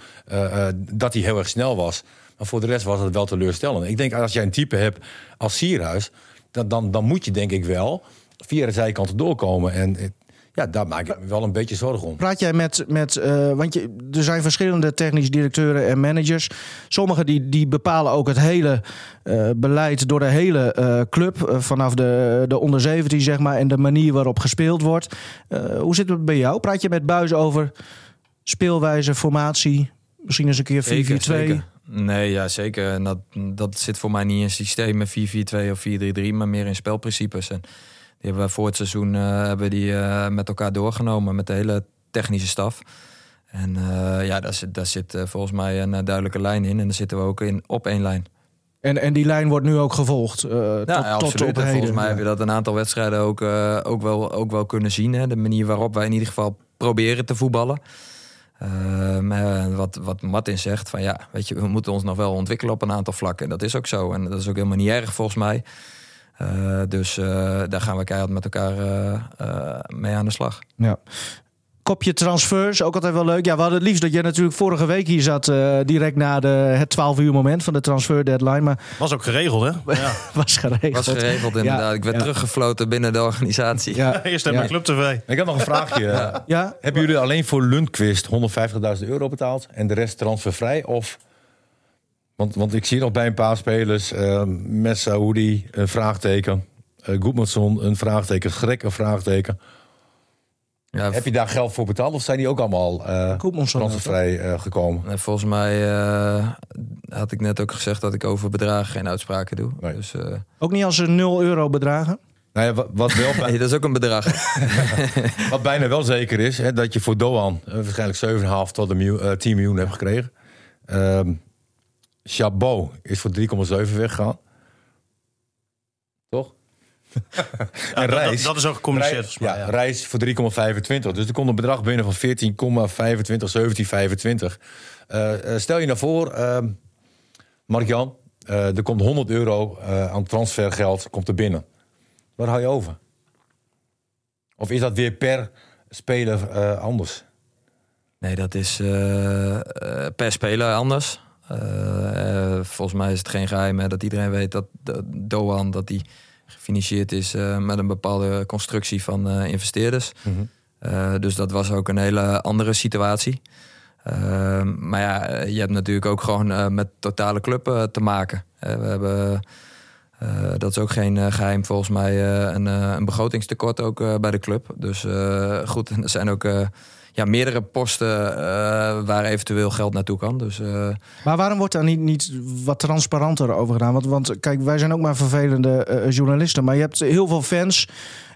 Speaker 5: dat hij heel erg snel was. Maar voor de rest was het wel teleurstellend. Ik denk als jij een type hebt als Sierhuis... Dan, dan, dan moet je denk ik wel via de zijkanten doorkomen. En ja, daar maak ik me wel een beetje zorgen om.
Speaker 2: Praat jij met, met eh, want je, er zijn verschillende technisch directeuren en managers. Sommigen die, die bepalen ook het hele eh, beleid door de hele eh, club. vanaf de, de onder 17 zeg maar en de manier waarop gespeeld wordt. Eh, hoe zit het bij jou? Praat je met Buis over speelwijze, formatie? Misschien eens een keer 4-4-2?
Speaker 3: Zeker, zeker. Nee, ja, zeker. En dat, dat zit voor mij niet in systemen 4-4-2 of 4-3-3, maar meer in spelprincipes. En die hebben we voor het seizoen eh, hebben die, eh, met elkaar doorgenomen met de hele technische staf. En eh, ja, daar zit, daar zit volgens mij een duidelijke lijn in. En daar zitten we ook in op één lijn.
Speaker 2: En, en die lijn wordt nu ook gevolgd. eh,
Speaker 3: Ja,
Speaker 2: tot, tot op
Speaker 3: En
Speaker 2: heden.
Speaker 3: volgens mij
Speaker 2: Ja.
Speaker 3: heb je dat een aantal wedstrijden ook, ook, wel, ook wel kunnen zien. Hè? De manier waarop wij in ieder geval proberen te voetballen. Eh, wat, wat Martin zegt, van ja, weet je, we moeten ons nog wel ontwikkelen op een aantal vlakken. En dat is ook zo. En dat is ook helemaal niet erg volgens mij. Eh, dus eh, daar gaan we keihard met elkaar eh, eh, mee aan de slag.
Speaker 2: Ja. Kopje transfers, ook altijd wel leuk. Ja, we hadden het liefst dat jij natuurlijk vorige week hier zat, eh, direct na de, het 12 uur moment van de transfer deadline. Maar
Speaker 4: Was ook geregeld, hè? Ja.
Speaker 2: was geregeld.
Speaker 3: Was geregeld inderdaad. Ik werd
Speaker 2: ja.
Speaker 3: teruggefloten binnen de organisatie.
Speaker 2: Ja,
Speaker 4: Eerst heb
Speaker 2: ja.
Speaker 4: ik Club TV.
Speaker 5: Ik heb nog een vraagje.
Speaker 2: ja.
Speaker 5: Hebben jullie alleen voor Lundqvist 150.000 euro betaald en de rest transfervrij? Of... Want, want ik zie nog bij een paar spelers, uh, Messaoudi een vraagteken, uh, Goedmanson een vraagteken, Grek een vraagteken.
Speaker 3: Ja,
Speaker 5: Heb je daar geld voor betaald of zijn die ook allemaal eh transfervrij eh, gekomen?
Speaker 3: En volgens mij eh, had ik net ook gezegd dat ik over bedragen geen uitspraken doe.
Speaker 5: Nee.
Speaker 3: Dus eh,
Speaker 2: Ook niet als ze 0 euro bedragen.
Speaker 5: Nou ja, wat, wat, wel,
Speaker 3: nee, dat is ook een bedrag.
Speaker 5: wat bijna wel zeker is, hè, dat je voor Doan eh, waarschijnlijk 7,5 tot een miljoen, eh, 10 miljoen hebt gekregen. Ehm Chabot is voor 3,7 weggegaan. Toch?
Speaker 4: Ja,
Speaker 5: en
Speaker 4: dat,
Speaker 5: Reis,
Speaker 4: dat is ook gecommuniceerd
Speaker 5: Reis,
Speaker 4: volgens mij.
Speaker 5: ja,
Speaker 4: Ja.
Speaker 5: Reis voor 3,25. Dus er komt een bedrag binnen van 14,25, 17,25. Eh, eh, stel je nou voor, ehm Mark-Jan, eh, er komt 100 euro eh, aan transfergeld komt er binnen. Waar hou je over? Of is dat weer per speler eh, anders?
Speaker 3: Nee, dat is per speler anders. Eh, eh, volgens mij is het geen geheim hè, dat iedereen weet dat Doan dat die gefinancierd is eh, met een bepaalde constructie van investeerders. Eh, dus dat was ook een hele andere situatie. Ehm, maar ja, je hebt natuurlijk ook gewoon met totale club te maken. We hebben, dat is ook geen eh, geheim volgens mij, een, een begrotingstekort ook bij de club. Dus goed, er zijn ook ja, meerdere posten eh, waar eventueel geld naartoe kan. Dus eh,
Speaker 2: Maar waarom wordt daar niet, niet wat transparanter over gedaan? Want, want kijk, wij zijn ook maar vervelende eh, journalisten. Maar je hebt heel veel fans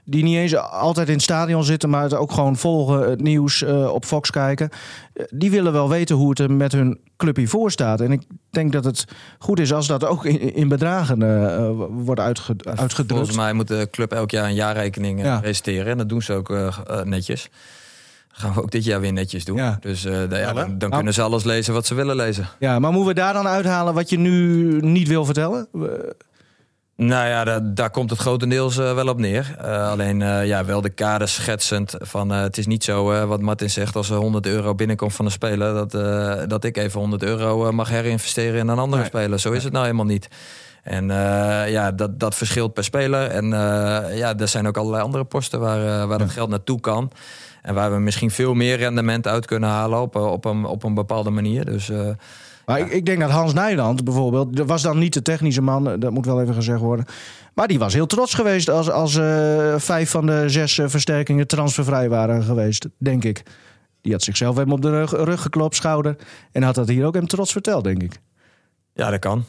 Speaker 2: die niet eens altijd in het stadion zitten... maar het ook gewoon volgen, het nieuws op Fox kijken. Die willen wel weten hoe het er met hun club hiervoor staat. En ik denk dat het goed is als dat ook in, in bedragen wordt uitge, uitgedrukt.
Speaker 3: volgens mij moet de club elk jaar een jaarrekening
Speaker 2: Ja.
Speaker 3: presenteren. En dat doen ze ook netjes. Gaan we ook dit jaar weer netjes doen.
Speaker 2: Ja.
Speaker 3: Dus eh, da- ja, dan, dan
Speaker 2: Nou.
Speaker 3: kunnen ze alles lezen wat ze willen lezen.
Speaker 2: Ja, maar moeten we daar dan uithalen wat je nu niet wil vertellen?
Speaker 3: Nou ja, da- daar komt het grotendeels eh, wel op neer. Eh, alleen ja, wel de kaders schetsend van het is niet zo wat Martin zegt als er 100 euro binnenkomt van een speler dat, dat ik even 100 euro mag herinvesteren in een andere
Speaker 2: Nee.
Speaker 3: speler. Zo is het nou helemaal niet. En ja, dat, dat verschilt per speler. En ja, er zijn ook allerlei andere posten waar, waar dat geld naartoe kan. En waar we misschien veel meer rendement uit kunnen halen op, eh, op, een, op een bepaalde manier. Dus eh,
Speaker 2: Maar ik, ik denk dat Hans Nijland bijvoorbeeld, dat was dan niet de technische man, eh, dat moet wel even gezegd worden. Maar die was heel trots geweest als, als vijf van de zes versterkingen transfervrij waren geweest, denk ik. Die had zichzelf hem op de rug, rug geklopt, schouder. En had dat hier ook hem trots verteld, denk ik.
Speaker 3: ja, dat kan.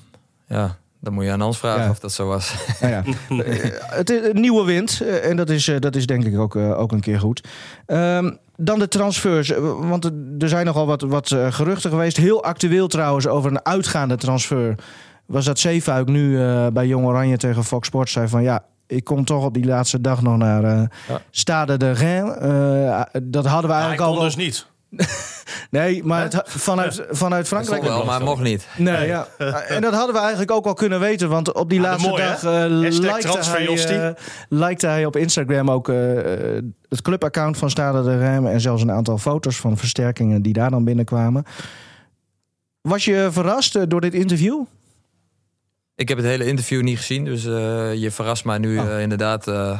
Speaker 3: Ja, dan moet je aan Hans vragen
Speaker 2: Ja.
Speaker 3: of dat zo was.
Speaker 2: Nou ja, eh, het is een nieuwe wind. eh, En dat is, eh, dat is denk ik ook, eh, ook een keer goed. Ehm, dan de transfers. eh, Want er- zijn nogal wat, wat eh, geruchten geweest. Heel actueel trouwens over een uitgaande transfer. Was dat Zeefuik nu eh, bij Jong Oranje tegen Fox Sports zei van... ja, ik kom toch op die laatste dag nog naar eh
Speaker 3: Ja.
Speaker 2: Stade de Rennes. Eh, dat hadden we eigenlijk al...
Speaker 4: dus niet.
Speaker 2: Nee, maar het, vanuit, vanuit Frankrijk...
Speaker 3: Wel, maar mocht niet.
Speaker 2: Nee, ja. En dat hadden we eigenlijk ook al kunnen weten. Want op die
Speaker 4: Ah,
Speaker 2: laatste
Speaker 4: mooi,
Speaker 2: dag eh likte,
Speaker 4: transferjostie.
Speaker 2: hij, eh, likte hij op Instagram ook eh, het clubaccount van Stade de Rem. En zelfs een aantal foto's van versterkingen die daar dan binnenkwamen. Was je verrast door dit interview?
Speaker 3: Ik heb het hele interview niet gezien, dus eh, je verrast mij nu
Speaker 2: Oh.
Speaker 3: inderdaad eh,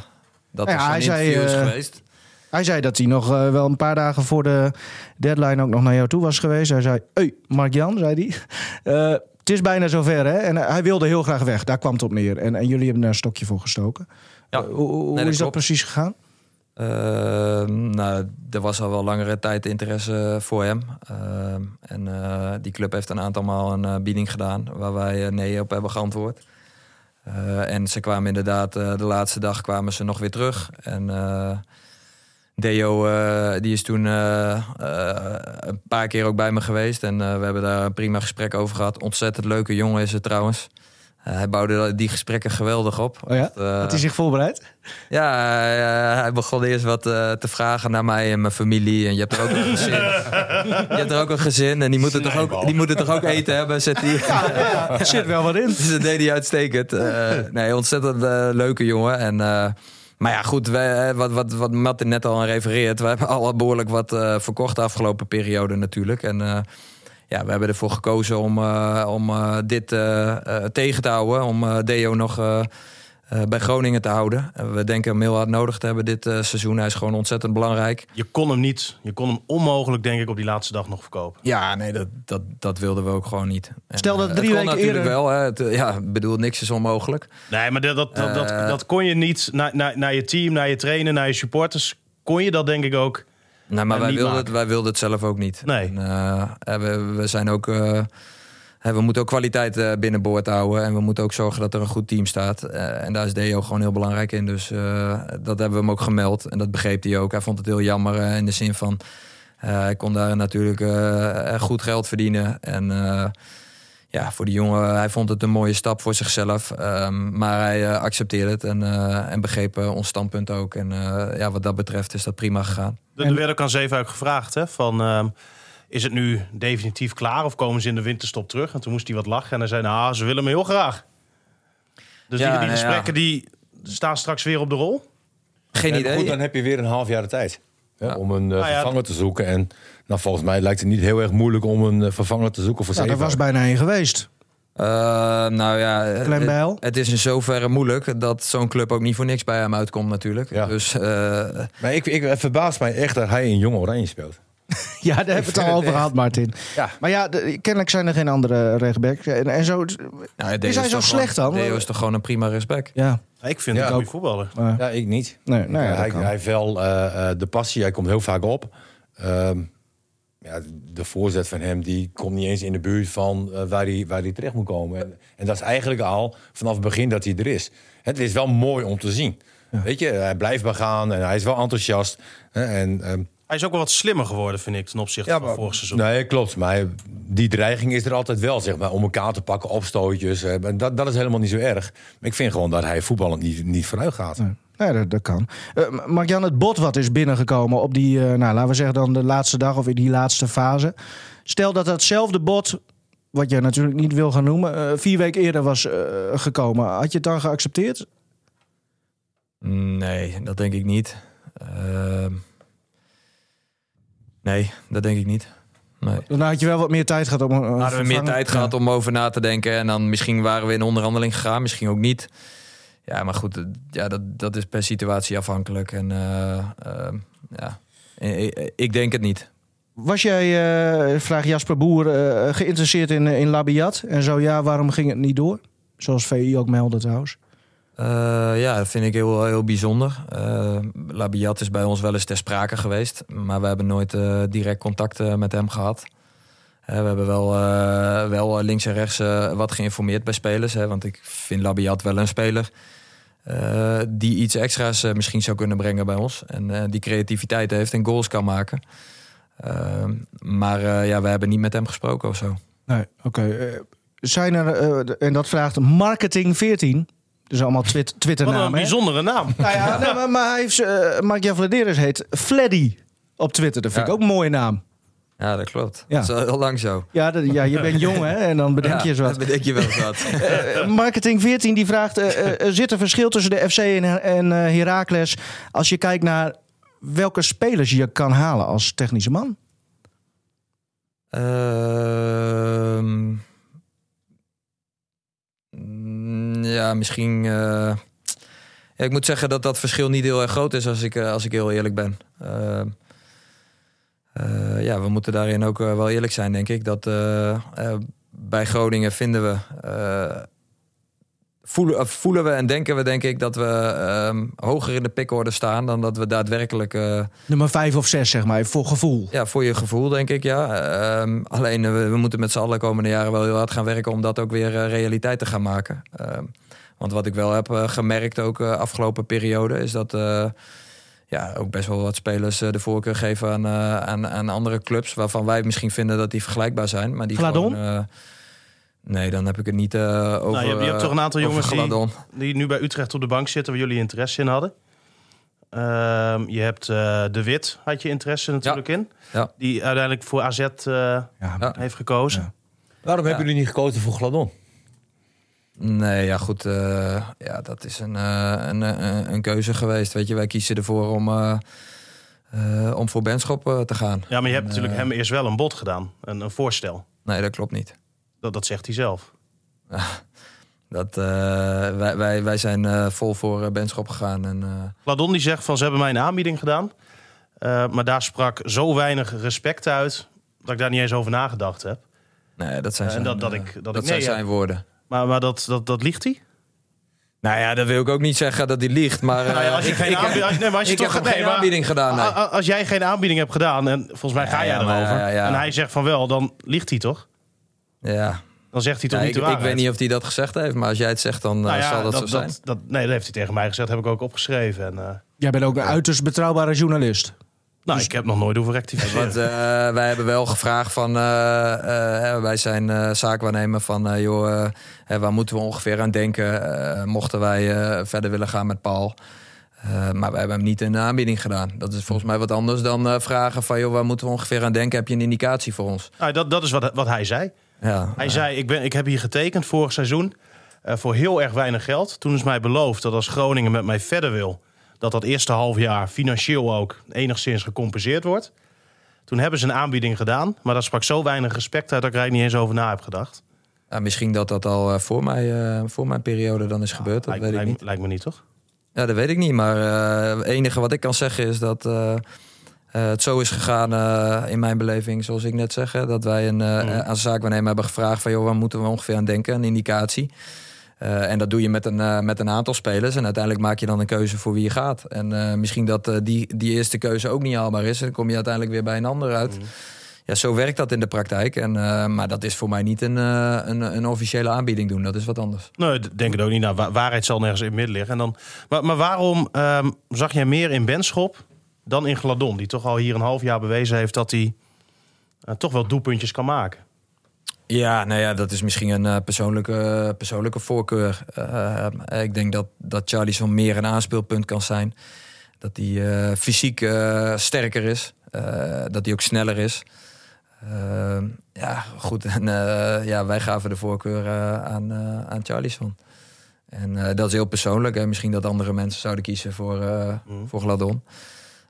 Speaker 3: dat
Speaker 2: Ja,
Speaker 3: er zo'n
Speaker 2: hij zei,
Speaker 3: interview is geweest.
Speaker 2: Hij zei dat hij nog eh, wel een paar dagen voor de deadline ook nog naar jou toe was geweest. Hij zei, hey, Mark-Jan, zei hij. Eh, het is bijna zover, hè? En hij wilde heel graag weg. Daar kwam het op neer. En, en jullie hebben daar een stokje voor gestoken.
Speaker 3: Ja.
Speaker 2: Eh, hoe hoe
Speaker 3: dat
Speaker 2: is dat precies gegaan?
Speaker 3: Eh, nou, er was al wel langere tijd interesse voor hem. Eh, en eh, die club heeft een aantal maal een eh, bieding gedaan waar wij eh, nee op hebben geantwoord. Eh, en ze kwamen inderdaad, eh, de laatste dag kwamen ze nog weer terug. En eh, Deo, eh, die is toen eh, eh, een paar keer ook bij me geweest. En eh, we hebben daar een prima gesprek over gehad. Ontzettend leuke jongen is het trouwens. Eh, hij bouwde die gesprekken geweldig op.
Speaker 2: Oh ja? Had hij zich voorbereid?
Speaker 3: ja, hij begon eerst wat eh, te vragen naar mij en mijn familie. En je hebt er ook een gezin. je hebt er ook een gezin en die moeten, toch ook, die moeten toch ook eten hebben, zet hij.
Speaker 2: Er zit wel wat in.
Speaker 3: Dus dat deed hij uitstekend. Eh, nee, ontzettend leuke jongen. En, eh, maar ja, goed, eh, wat, wat, wat Martin net al aan refereert. We hebben al behoorlijk wat eh, verkocht de afgelopen periode natuurlijk. En eh, ja, we hebben ervoor gekozen om, om dit tegen te houden. Om Deo nog eh, bij Groningen te houden. En we denken hem heel hard nodig te hebben dit eh, seizoen. Hij is gewoon ontzettend belangrijk.
Speaker 4: Je kon hem niet, je kon hem onmogelijk denk ik op die laatste dag nog verkopen.
Speaker 3: Ja, nee, dat, dat, dat wilden we ook gewoon niet. En,
Speaker 2: Stel dat
Speaker 3: eh,
Speaker 2: drie
Speaker 3: het kon
Speaker 2: weken
Speaker 3: natuurlijk
Speaker 2: eerder-
Speaker 3: wel. Hè. Het, ja, ik bedoel, niks is onmogelijk.
Speaker 4: Nee, maar dat, dat, dat, dat, dat kon je niet naar, naar, naar je team, naar je trainer, naar je supporters. Kon je dat denk ik ook.
Speaker 3: Nee, maar wij wilden, het, wij wilden het zelf ook niet.
Speaker 4: Nee.
Speaker 3: En, eh, we, we zijn ook. We moeten ook kwaliteit eh, binnenboord houden. En we moeten ook zorgen dat er een goed team staat. Eh, en daar is Deo gewoon heel belangrijk in. Dus eh, dat hebben we hem ook gemeld. En dat begreep hij ook. Hij vond het heel jammer in de zin van. hij kon daar natuurlijk goed geld verdienen. En ja, voor die jongen, hij vond het een mooie stap voor zichzelf. Ehm, maar hij accepteerde het en, en begreep ons standpunt ook. En ja, wat dat betreft is dat prima gegaan.
Speaker 4: Er werd ook aan Zeefuik gevraagd hè, van... is het nu definitief klaar of komen ze in de winterstop terug? En toen moest hij wat lachen en hij zei, nou, ze willen me heel graag. Dus
Speaker 3: Ja,
Speaker 4: die, die
Speaker 3: nee,
Speaker 4: gesprekken die staan straks weer op de rol.
Speaker 3: Geen idee.
Speaker 5: Goed, dan heb je weer een half jaar de tijd. hè,
Speaker 3: Ja.
Speaker 5: Om een eh,
Speaker 4: Nou ja,
Speaker 5: vervanger te zoeken. En nou, volgens mij lijkt het niet heel erg moeilijk om een eh, vervanger te zoeken voor
Speaker 2: Nou, daar was bijna één geweest.
Speaker 3: Eh, nou ja, het,
Speaker 2: Bijl?
Speaker 3: het is in zoverre moeilijk dat zo'n club ook niet voor niks bij hem uitkomt natuurlijk.
Speaker 5: Ja.
Speaker 3: Dus eh,
Speaker 5: Maar ik, ik, het verbaast mij echt dat hij in Jong Oranje speelt.
Speaker 2: Ja, daar hebben we het al over gehad, Martin.
Speaker 5: Ja.
Speaker 2: Maar ja, de- kennelijk zijn er geen andere rechtsbacks. En, en zo.
Speaker 3: nou,
Speaker 2: Is hij zo slecht
Speaker 3: gewoon,
Speaker 2: dan?
Speaker 3: Deo is toch gewoon een prima respect.
Speaker 2: Ja,
Speaker 4: Ik vind
Speaker 5: Ja,
Speaker 4: het een
Speaker 5: ook.
Speaker 4: goede voetballer.
Speaker 5: Ja, ik niet.
Speaker 2: nee, nou ja,
Speaker 5: hij, hij heeft wel eh, eh, de passie, hij komt heel vaak op. Ehm, ja, de voorzet van hem die komt niet eens in de buurt van eh, waar, hij, waar hij terecht moet komen. En, en dat is eigenlijk al vanaf het begin dat hij er is. Het is wel mooi om te zien. Weet je, hij blijft maar gaan en hij is wel enthousiast. Hè, En, ehm,
Speaker 4: Hij is ook wel wat slimmer geworden, vind ik, ten opzichte
Speaker 5: Ja,
Speaker 4: van
Speaker 5: maar-
Speaker 4: vorig seizoen.
Speaker 5: nee, klopt. Maar die dreiging is er altijd wel, zeg maar. Om elkaar te pakken, opstootjes. eh, Dat, dat is helemaal niet zo erg. Maar ik vind gewoon dat hij voetballend niet, niet vooruit gaat.
Speaker 2: Nee. Ja, dat, dat kan. Uh, Mark-Jan, het bot wat is binnengekomen op die, eh, nou, laten we zeggen dan de laatste dag of in die laatste fase. Stel dat datzelfde bot, wat je natuurlijk niet wil gaan noemen, eh, vier weken eerder was eh, gekomen. Had je het dan geaccepteerd?
Speaker 3: Nee, dat denk ik niet. Ehm, nee, dat denk ik niet. Nee.
Speaker 2: Dan had je wel wat meer tijd gehad om. Uh,
Speaker 3: Hadden we meer tijd gehad om over na te denken. En dan misschien waren we in onderhandeling gegaan, misschien ook niet. Ja, maar goed, eh, ja, dat, dat is per situatie afhankelijk. En eh, ehm, ja, ik, ik denk het niet.
Speaker 2: Was jij, vraag Jasper Boer, geïnteresseerd in, in Labiat? En zo ja, waarom ging het niet door? Zoals VI ook meldde trouwens.
Speaker 3: Eh, ja, dat vind ik heel, heel bijzonder. Eh Labiat is bij ons wel eens ter sprake geweest. Maar we hebben nooit eh, direct contact met hem gehad. Eh, we hebben wel, wel links en rechts wat geïnformeerd bij spelers. Hè, want ik vind Labiat wel een speler die iets extra's misschien zou kunnen brengen bij ons. En die creativiteit heeft en goals kan maken. Eh, maar ja, we hebben niet met hem gesproken of zo.
Speaker 2: Nee, oké. Zijn er, en dat vraagt Marketing 14. Dus allemaal twit
Speaker 4: Wat
Speaker 2: Twitternamen.
Speaker 4: een bijzondere naam.
Speaker 2: Nou ja, nee, maar, maar hij heeft, eh Mark-Jan Vladeris heet Fleddy op Twitter. Dat vind
Speaker 3: Ja.
Speaker 2: ik ook een mooie naam.
Speaker 3: Ja, dat klopt.
Speaker 2: Ja.
Speaker 3: Dat is al heel lang zo.
Speaker 2: Ja, dat, ja je bent jong hè, en dan bedenk je eens
Speaker 3: Ja,
Speaker 2: wat.
Speaker 3: dan bedenk je wel eens wat.
Speaker 2: Eh, Marketing 14 die vraagt, er zit een verschil tussen de FC en, en eh, Heracles... als je kijkt naar welke spelers je kan halen als technische man?
Speaker 3: Ehm, mm, ja, misschien. eh, ik moet zeggen dat dat verschil niet heel erg groot is als ik, eh, als ik heel eerlijk ben. Eh, ja, we moeten daarin ook wel eerlijk zijn, denk ik. Dat bij Groningen vinden we. Eh, voelen, of voelen we en denken we, denk ik, dat we ehm, hoger in de pickorde staan dan dat we daadwerkelijk. eh,
Speaker 2: Nummer 5 of 6, zeg maar, voor gevoel.
Speaker 3: ja, voor je gevoel denk ik, ja. Ehm, alleen eh, we, we moeten met z'n allen de komende jaren wel heel hard gaan werken om dat ook weer eh, realiteit te gaan maken. Ehm, want wat ik wel heb eh, gemerkt ook afgelopen periode is dat, ja, ook best wel wat spelers eh, de voorkeur geven aan, eh, aan, aan andere clubs... waarvan wij misschien vinden dat die vergelijkbaar zijn. Maar die
Speaker 2: Gladon?
Speaker 3: gewoon, eh, nee, dan heb ik het niet eh, over
Speaker 4: Nou, je, hebt- je hebt toch een aantal
Speaker 3: over
Speaker 4: jongens die, nu bij Utrecht op de bank zitten... waar jullie interesse in hadden. Ehm, je hebt eh, De Wit, had je interesse natuurlijk in.
Speaker 3: Ja.
Speaker 4: Die uiteindelijk voor AZ eh,
Speaker 2: Ja,
Speaker 4: heeft gekozen.
Speaker 2: Ja.
Speaker 5: Waarom hebben jullie niet gekozen voor Gladon?
Speaker 3: Nee, ja goed. eh, ja, dat is een, eh, een, een, een keuze geweest. Weet je, wij kiezen ervoor om, eh, eh, om voor Benschop eh, te gaan.
Speaker 4: Ja, maar je hebt
Speaker 3: En,
Speaker 4: natuurlijk
Speaker 3: eh,
Speaker 4: hem eerst wel een bod gedaan. Een, een voorstel.
Speaker 3: Nee, dat klopt niet.
Speaker 4: Dat, dat zegt hij zelf.
Speaker 3: Dat, eh, wij, wij, wij zijn eh, vol voor eh, Benschop gegaan. En,
Speaker 4: Ladon die zegt van ze hebben mij een aanbieding gedaan. Maar daar sprak zo weinig respect uit... dat ik daar niet eens over nagedacht heb.
Speaker 3: nee, dat zijn, zijn,
Speaker 4: dat- dat ik- dat
Speaker 3: dat
Speaker 4: ik nee
Speaker 3: zijn woorden.
Speaker 4: Maar, maar dat, dat, dat liegt hij?
Speaker 3: Nou ja, dat wil ik ook niet zeggen dat hij liegt. Maar,
Speaker 4: Nou ja, als je
Speaker 3: ik,
Speaker 4: geen aanbieding- nee, als je toch nee,
Speaker 3: geen
Speaker 4: maar-
Speaker 3: aanbieding gedaan. Nee.
Speaker 4: Als jij geen aanbieding hebt gedaan, en volgens mij ga jij
Speaker 3: ja,
Speaker 4: erover... en hij zegt van wel, dan liegt hij toch?
Speaker 3: Ja.
Speaker 4: Dan zegt hij toch
Speaker 3: Ja,
Speaker 4: niet
Speaker 3: ik,
Speaker 4: de
Speaker 3: ik weet niet of hij dat gezegd heeft, maar als jij het zegt, dan eh,
Speaker 4: Nou ja,
Speaker 3: zal dat, zo zijn.
Speaker 4: Dat, nee, dat heeft hij tegen mij gezegd. heb ik ook opgeschreven. En, eh,
Speaker 2: Jij bent ook een uiterst betrouwbare journalist.
Speaker 4: nou, ik heb nog nooit hoeven rectificeren.
Speaker 3: Want eh, wij hebben wel gevraagd van, eh, eh, hè, wij zijn eh zaakwaarnemer van, eh, joh, eh, hè, waar moeten we ongeveer aan denken? eh, mochten wij eh, verder willen gaan met Paul. Eh, maar wij hebben hem niet een aanbieding gedaan. Dat is volgens mij wat anders dan eh, vragen van, joh, waar moeten we ongeveer aan denken? Heb je een indicatie voor ons?
Speaker 4: Nou, dat, dat is wat, wat hij zei.
Speaker 3: Ja,
Speaker 4: Hij zei, ik, ben, ik heb hier getekend vorig seizoen eh, voor heel erg weinig geld. Toen is mij beloofd dat als Groningen met mij verder wil... dat dat eerste half jaar financieel ook enigszins gecompenseerd wordt. Toen hebben ze een aanbieding gedaan. Maar dat sprak zo weinig respect uit dat ik er eigenlijk niet eens over na heb gedacht.
Speaker 3: ja, misschien dat dat al eh, voor, mij, eh, voor mijn periode dan is gebeurd. Dat
Speaker 4: lijkt,
Speaker 3: weet ik
Speaker 4: lijkt-
Speaker 3: niet.
Speaker 4: lijkt me niet, toch?
Speaker 3: Ja, dat weet ik niet. Maar het enige wat ik kan zeggen is dat eh, het zo is gegaan eh, in mijn beleving, zoals ik net zeg. hè, dat wij een, eh
Speaker 4: Mm.
Speaker 3: aan zaakwaarnemer hebben gevraagd van joh, waar moeten we ongeveer aan denken? Een indicatie. En dat doe je met een, met een aantal spelers. En uiteindelijk maak je dan een keuze voor wie je gaat. En misschien dat die, die eerste keuze ook niet haalbaar is. En dan kom je uiteindelijk weer bij een ander uit.
Speaker 4: Mm.
Speaker 3: Ja, zo werkt dat in de praktijk. En, maar dat is voor mij niet een, een, een officiële aanbieding doen. Dat is wat anders.
Speaker 4: Nee, denk het ook niet. Nou, wa- waarheid zal nergens in het midden liggen. En dan, maar, maar waarom ehm, zag jij meer in Benschop dan in Gladon? Die toch al hier een half jaar bewezen heeft dat hij eh, toch wel doelpuntjes kan maken.
Speaker 3: Ja, nou ja, dat is misschien een eh, persoonlijke, persoonlijke voorkeur. Eh, ik denk dat, dat Charlie zo'n meer een aanspeelpunt kan zijn. Dat hij fysiek sterker is. Dat hij ook sneller is. Ja, goed. En ja, wij gaven de voorkeur aan, aan Charlison. En dat is heel persoonlijk. Hè. Misschien dat andere mensen zouden kiezen voor,
Speaker 4: Mhm.
Speaker 3: voor Gladon.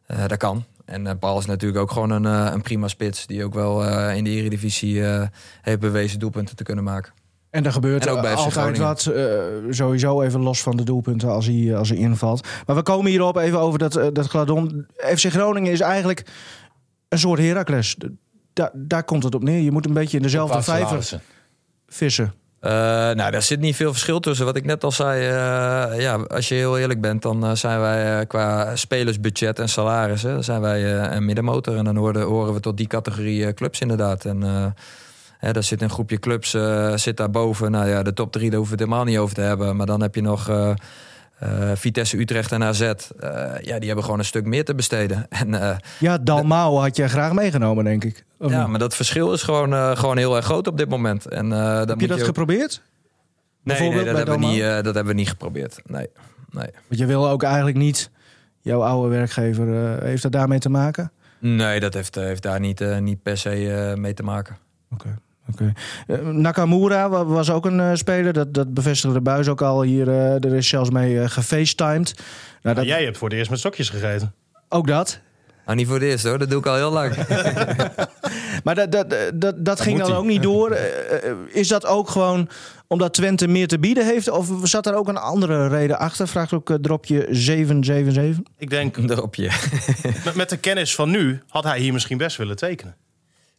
Speaker 3: Eh, dat kan. En eh, Paul is natuurlijk ook gewoon een, eh, een prima spits. Die ook wel eh, in de Eredivisie eh heeft bewezen doelpunten te kunnen maken.
Speaker 2: En er gebeurt
Speaker 3: En ook bij FC
Speaker 2: altijd
Speaker 3: Groningen.
Speaker 2: wat, eh, sowieso even los van de doelpunten als hij, als hij invalt. Maar we komen hierop even over dat, eh, dat Gladon. FC Groningen is eigenlijk een soort Heracles. Da daar komt het op neer. Je moet een beetje in dezelfde vijver vissen.
Speaker 3: Eh, nou, daar zit niet veel verschil tussen. Wat ik net al zei, eh, ja, als je heel eerlijk bent, dan eh, zijn wij qua spelersbudget en salarissen, dan zijn wij een middenmotor. En dan horen, we tot die categorie clubs inderdaad. En hè, daar zit een groepje clubs zit daarboven. Nou ja, de top drie, daar hoeven we het helemaal niet over te hebben. Maar dan heb je nog eh, Vitesse, Utrecht en AZ. Eh, ja, die hebben gewoon een stuk meer te besteden. En eh,
Speaker 2: Ja, Dalmau had je graag meegenomen, denk ik. Of
Speaker 3: ja,
Speaker 2: niet?
Speaker 3: maar dat verschil is gewoon, gewoon heel erg groot op dit moment. En, dan
Speaker 2: Heb je
Speaker 3: moet
Speaker 2: dat
Speaker 3: ook-
Speaker 2: geprobeerd?
Speaker 3: Nee, dat, hebben we niet, dat hebben we niet geprobeerd. Nee, nee.
Speaker 2: Want je wil ook eigenlijk niet... Jouw oude werkgever, heeft dat daarmee te maken?
Speaker 3: Nee, dat heeft, heeft daar niet, niet per se mee te maken.
Speaker 2: Oké. Oké. Eh, Nakamura wa- was ook een eh, speler. Dat, dat bevestigde de buis ook al hier. eh, er is zelfs mee eh, gefacetimed. Nou, dat,
Speaker 4: jij hebt voor het eerst met stokjes gegeten.
Speaker 2: Ook dat.
Speaker 3: Nou, niet voor het eerst hoor, dat doe ik al heel lang.
Speaker 2: Maar dat, dat, dat, dat ging dan ook niet door. Is dat ook gewoon omdat Twente meer te bieden heeft? Of zat er ook een andere reden achter? Vraagt ook dropje 777.
Speaker 4: Ik denk,
Speaker 3: Erop je.
Speaker 4: met, met de kennis van nu had hij hier misschien best willen tekenen.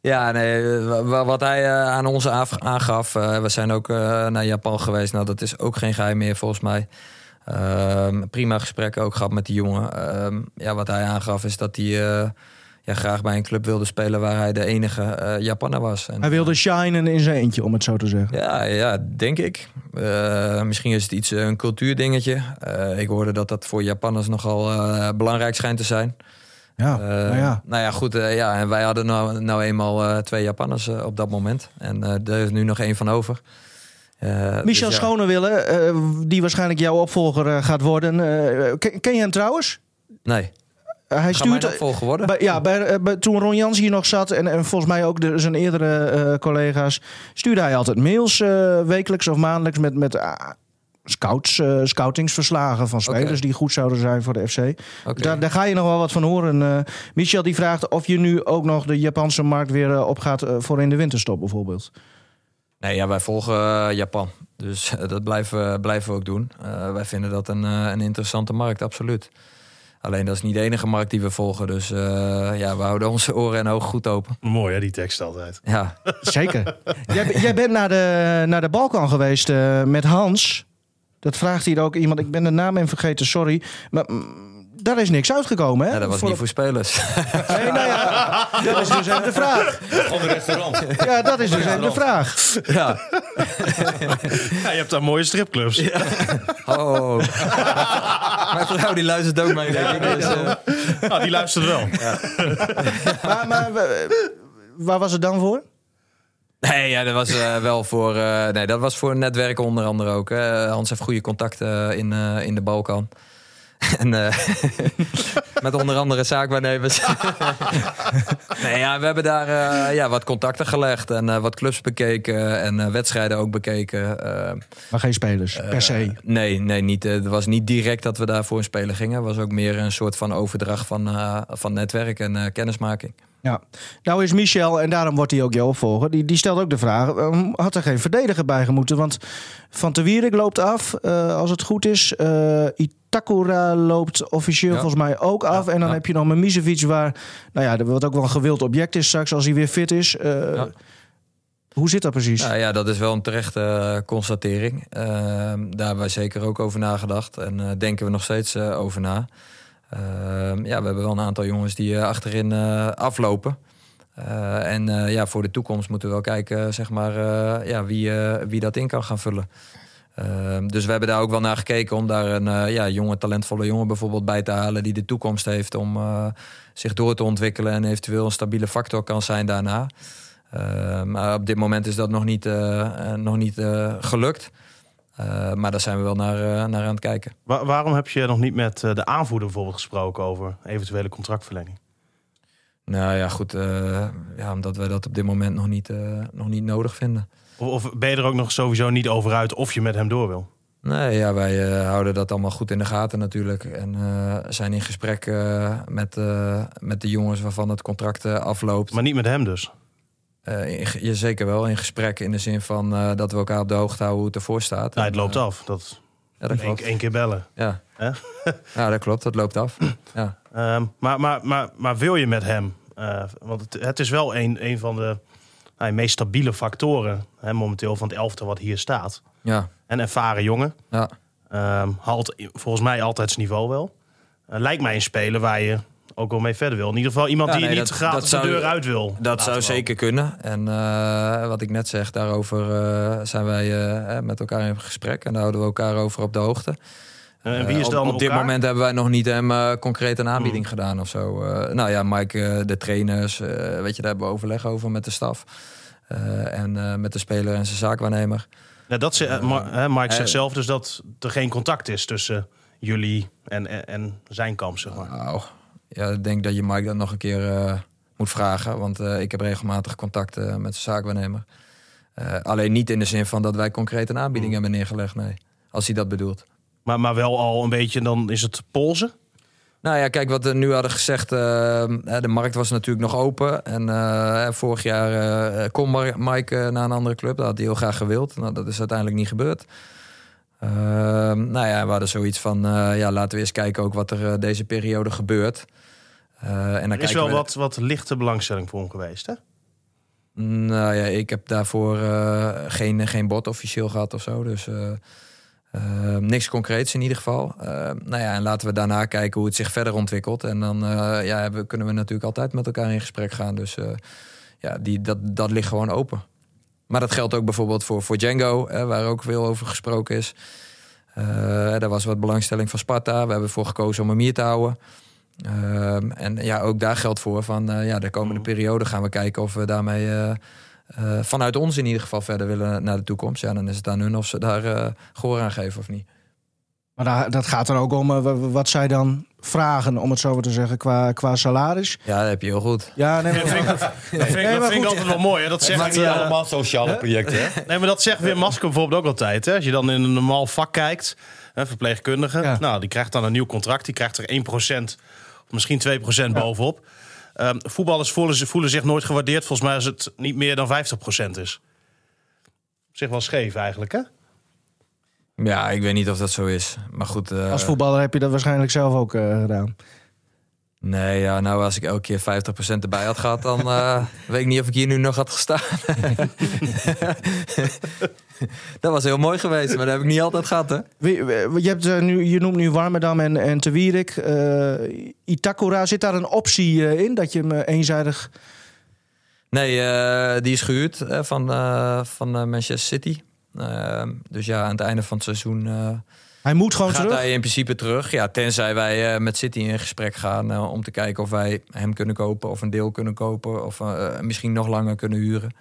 Speaker 3: Ja, nee, wa- wat hij eh, aan ons af- aangaf. eh, we zijn ook eh, naar Japan geweest. Nou, dat is ook geen geheim meer volgens mij. Ehm, prima gesprekken ook gehad met die jongen. Ehm, ja, wat hij aangaf is dat hij, ja, graag bij een club wilde spelen waar hij de enige Japanner was. En,
Speaker 2: Hij wilde shinen in zijn eentje, om het zo te zeggen.
Speaker 3: ja, ja, denk ik. Misschien is het iets een cultuurdingetje. Ik hoorde dat dat voor Japanners nogal belangrijk schijnt te zijn.
Speaker 2: Ja,
Speaker 3: Eh,
Speaker 2: nou ja.
Speaker 3: Nou ja, goed. eh, ja, en wij hadden nou, nou eenmaal eh, twee Japanners op dat moment. En er is nu nog één van over.
Speaker 2: Michel
Speaker 3: dus ja.
Speaker 2: Schonewille, eh, die waarschijnlijk jouw opvolger gaat worden. Ken, ken je hem trouwens?
Speaker 3: Nee,
Speaker 2: hij stuurt.
Speaker 3: opvolger worden.
Speaker 2: Bij, ja, bij, bij- toen Ron Jans hier nog zat en, en volgens mij ook de, zijn eerdere collega's, stuurde hij altijd mails wekelijks of maandelijks met, met ah, scouts, eh, scoutingsverslagen van spelers die goed zouden zijn voor de FC. Daar, daar ga je nog wel wat van horen. Eh, Michel die vraagt of je nu ook nog de Japanse markt weer eh, opgaat eh, voor in de winterstop bijvoorbeeld.
Speaker 3: Nee, ja, wij volgen Japan. Dus dat blijven, blijven we ook doen. Eh, wij vinden dat een, eh, een interessante markt, absoluut. Alleen dat is niet de enige markt die we volgen. Dus eh, ja, we houden onze oren en ogen goed open.
Speaker 4: Mooi hè, die tekst altijd.
Speaker 3: Ja,
Speaker 2: Zeker. jij, jij bent naar de, naar de Balkan geweest eh, met Hans. Dat vraagt hier ook iemand. Ik ben de naam even vergeten, sorry. Maar mm, daar is niks uitgekomen, hè?
Speaker 3: ja dat was niet voor spelers.
Speaker 2: Nee, nou ja, dat is dus even de vraag.
Speaker 5: Gewoon een restaurant.
Speaker 2: Ja, dat is dus even de vraag.
Speaker 3: ja.
Speaker 4: Ja, je hebt daar mooie stripclubs.
Speaker 3: Oh. Mijn vrouw die luistert ook mee, denk ik. Dus, eh,
Speaker 4: Nou, die luistert wel.
Speaker 2: Maar, maar eh, waar was het dan voor?
Speaker 3: Nee, ja, dat was eh, wel voor. eh, nee, dat was voor netwerken onder andere ook. Hans heeft goede contacten in, eh, in de Balkan. En eh, met onder andere zaakwaarnemers. nee, ja, we hebben daar eh, ja, wat contacten gelegd en eh, wat clubs bekeken en wedstrijden ook bekeken.
Speaker 2: Maar geen spelers, per se.
Speaker 3: nee, nee niet, het was niet direct dat we daar voor een speler gingen. Het was ook meer een soort van overdracht van, van netwerk en kennismaking.
Speaker 2: Ja. Nou is Michel, en daarom wordt hij ook jouw opvolger, die, die stelt ook de vraag: had er geen verdediger bij gemoeten? Want Van der Wierik loopt af, als het goed is. Itakura loopt officieel
Speaker 3: Ja.
Speaker 2: volgens mij ook af. en dan
Speaker 3: ja.
Speaker 2: heb je nog Mimicevic, waar, nou ja, wat ook wel een gewild object is straks als hij weer fit is. Eh. Hoe zit dat precies?
Speaker 3: Ja, ja, dat is wel een terechte eh, constatering. Ehm, daar hebben wij zeker ook over nagedacht en eh, denken we nog steeds over na. Ehm, ja, we hebben wel een aantal jongens die achterin aflopen. En ja, voor de toekomst moeten we wel kijken zeg maar, ja, wie, wie dat in kan gaan vullen. Ehm, dus we hebben daar ook wel naar gekeken om daar een eh, ja, jonge, talentvolle jongen bijvoorbeeld bij te halen die de toekomst heeft om eh, zich door te ontwikkelen en eventueel een stabiele factor kan zijn daarna. Uh, maar op dit moment is dat nog niet, eh, nog niet gelukt. Uh, maar daar zijn we wel naar, uh, naar aan het kijken.
Speaker 4: Wa waarom heb je nog niet met uh, de aanvoerder bijvoorbeeld gesproken over eventuele contractverlenging?
Speaker 3: Nou ja, goed. Ja, omdat wij dat op dit moment nog niet, nog niet nodig vinden.
Speaker 4: Of, of, ben je er ook nog sowieso niet over uit of je met hem door wil?
Speaker 3: Nee, ja, wij houden dat allemaal goed in de gaten natuurlijk. En zijn in gesprek met, met de jongens waarvan het contract afloopt.
Speaker 4: Maar niet met hem dus?
Speaker 3: Je zeker wel in gesprek in de zin van dat we elkaar op de hoogte houden hoe het ervoor staat.
Speaker 4: Nou, het loopt af. Dat,
Speaker 3: ja, dat
Speaker 4: klopt. Eén keer bellen.
Speaker 3: Ja. ja, dat klopt. Dat loopt af. Ja.
Speaker 4: Uh, maar, maar, maar, maar wil je met hem? Want het, het, is wel een, een van de nou, meest stabiele factoren hè, momenteel van het elftal wat hier staat.
Speaker 3: Ja.
Speaker 4: En ervaren jongen.
Speaker 3: Ja.
Speaker 4: haalt volgens mij altijd zijn niveau wel. Eh, lijkt mij een speler waar je ook wel mee verder wil. In ieder geval iemand
Speaker 3: Ja,
Speaker 4: die
Speaker 3: nee,
Speaker 4: niet
Speaker 3: dat-
Speaker 4: gratis
Speaker 3: dat
Speaker 4: de deur uit wil.
Speaker 3: Dat zou zeker kunnen. En eh, wat ik net zeg, daarover eh, zijn wij met elkaar in gesprek. En daar houden we elkaar over op de hoogte.
Speaker 4: En, en wie
Speaker 3: Eh,
Speaker 4: is
Speaker 3: op-
Speaker 4: dan
Speaker 3: op, dit moment hebben wij nog niet hem eh, concreet een aanbieding
Speaker 4: Hmm.
Speaker 3: gedaan of zo. Eh, nou ja, Mike, eh, de trainers, eh, weet je, daar hebben we overleg over met de staf. Eh, en eh, met de speler en zijn zaakwaarnemer.
Speaker 4: Ja, dat ze, eh, Mike
Speaker 3: eh,
Speaker 4: zegt zelf dus dat er geen contact is tussen jullie en, en, en zijn kamp, zeg maar.
Speaker 3: Nou, ja, ik denk dat je Mike dat nog een keer eh, moet vragen. Want eh, ik heb regelmatig contact eh, met zijn zaakwaarnemer. Eh, alleen niet in de zin van dat wij concreet een aanbieding
Speaker 4: Hmm.
Speaker 3: hebben neergelegd, nee. Als hij dat bedoelt.
Speaker 4: Maar, maar wel al een beetje, dan is het polsen.
Speaker 3: Nou ja, kijk, wat we nu hadden gezegd, eh, de markt was natuurlijk nog open. En eh, vorig jaar eh, kon Mike eh, naar een andere club. Dat had hij heel graag gewild. Nou, dat is uiteindelijk niet gebeurd. Ehm, nou ja, we hadden zoiets van, eh, ja, laten we eens kijken ook wat er eh, deze periode gebeurt. Eh, en dan
Speaker 4: Er is wel
Speaker 3: we-
Speaker 4: wat, wat lichte belangstelling voor hem geweest, hè?
Speaker 3: Nou ja, ik heb daarvoor eh, geen, geen bod officieel gehad of zo. Dus eh, Uh, niks concreets in ieder geval. Uh, nou ja, en laten we daarna kijken hoe het zich verder ontwikkelt. En dan uh, ja, we, kunnen we natuurlijk altijd met elkaar in gesprek gaan. Dus ja, die, dat, dat ligt gewoon open. Maar dat geldt ook bijvoorbeeld voor, voor Django, hè, waar ook veel over gesproken is. daar was wat belangstelling van Sparta. We hebben ervoor gekozen om hem hier te houden. Ehm, en ja, ook daar geldt voor van ja, de komende periode gaan we kijken of we daarmee uh, vanuit ons in ieder geval verder willen naar de toekomst. Ja, dan is het aan hun of ze daar uh, gehoor aan geven of niet.
Speaker 2: Maar daar, dat gaat er ook om uh, wat zij dan vragen, om het zo te zeggen, qua, qua salaris.
Speaker 3: Ja, dat heb je heel goed.
Speaker 4: Ja, nee, maar, dat vind, ik, dat vind, nee, dat vind ik altijd wel mooi. Hè? Dat zegt
Speaker 5: niet uh, allemaal sociale projecten. Hè?
Speaker 4: Nee, maar dat zegt weer Masker bijvoorbeeld ook altijd. Hè? Als je dan in een normaal vak kijkt, hè, verpleegkundige, ja. nou, die krijgt dan een nieuw contract. Die krijgt er 1%, misschien 2% ja. bovenop. Um, voetballers voelen, voelen, zich nooit gewaardeerd. Volgens mij als het niet meer dan 50% is. Zich wel scheef eigenlijk, hè?
Speaker 3: Ja, ik weet niet of dat zo is. Maar goed. Uh...
Speaker 2: Als voetballer heb je dat waarschijnlijk zelf ook uh, gedaan.
Speaker 3: Nee, ja, nou als ik elke keer 50% erbij had gehad, dan uh, weet ik niet of ik hier nu nog had gestaan. dat was heel mooi geweest, maar dat heb ik niet altijd gehad, hè?
Speaker 2: Je, hebt, uh, nu, je noemt nu Warmerdam en, en Te Wierik. Uh, Itakura, zit daar een optie in dat je hem eenzijdig...
Speaker 3: Nee, die is gehuurd van, van Manchester City. dus ja, aan het einde van het seizoen
Speaker 2: hij moet gewoon
Speaker 3: gaat
Speaker 2: terug?
Speaker 3: hij in principe terug. Ja, tenzij wij met City in gesprek gaan om te kijken of wij hem kunnen kopen of een deel kunnen kopen of misschien nog langer kunnen huren.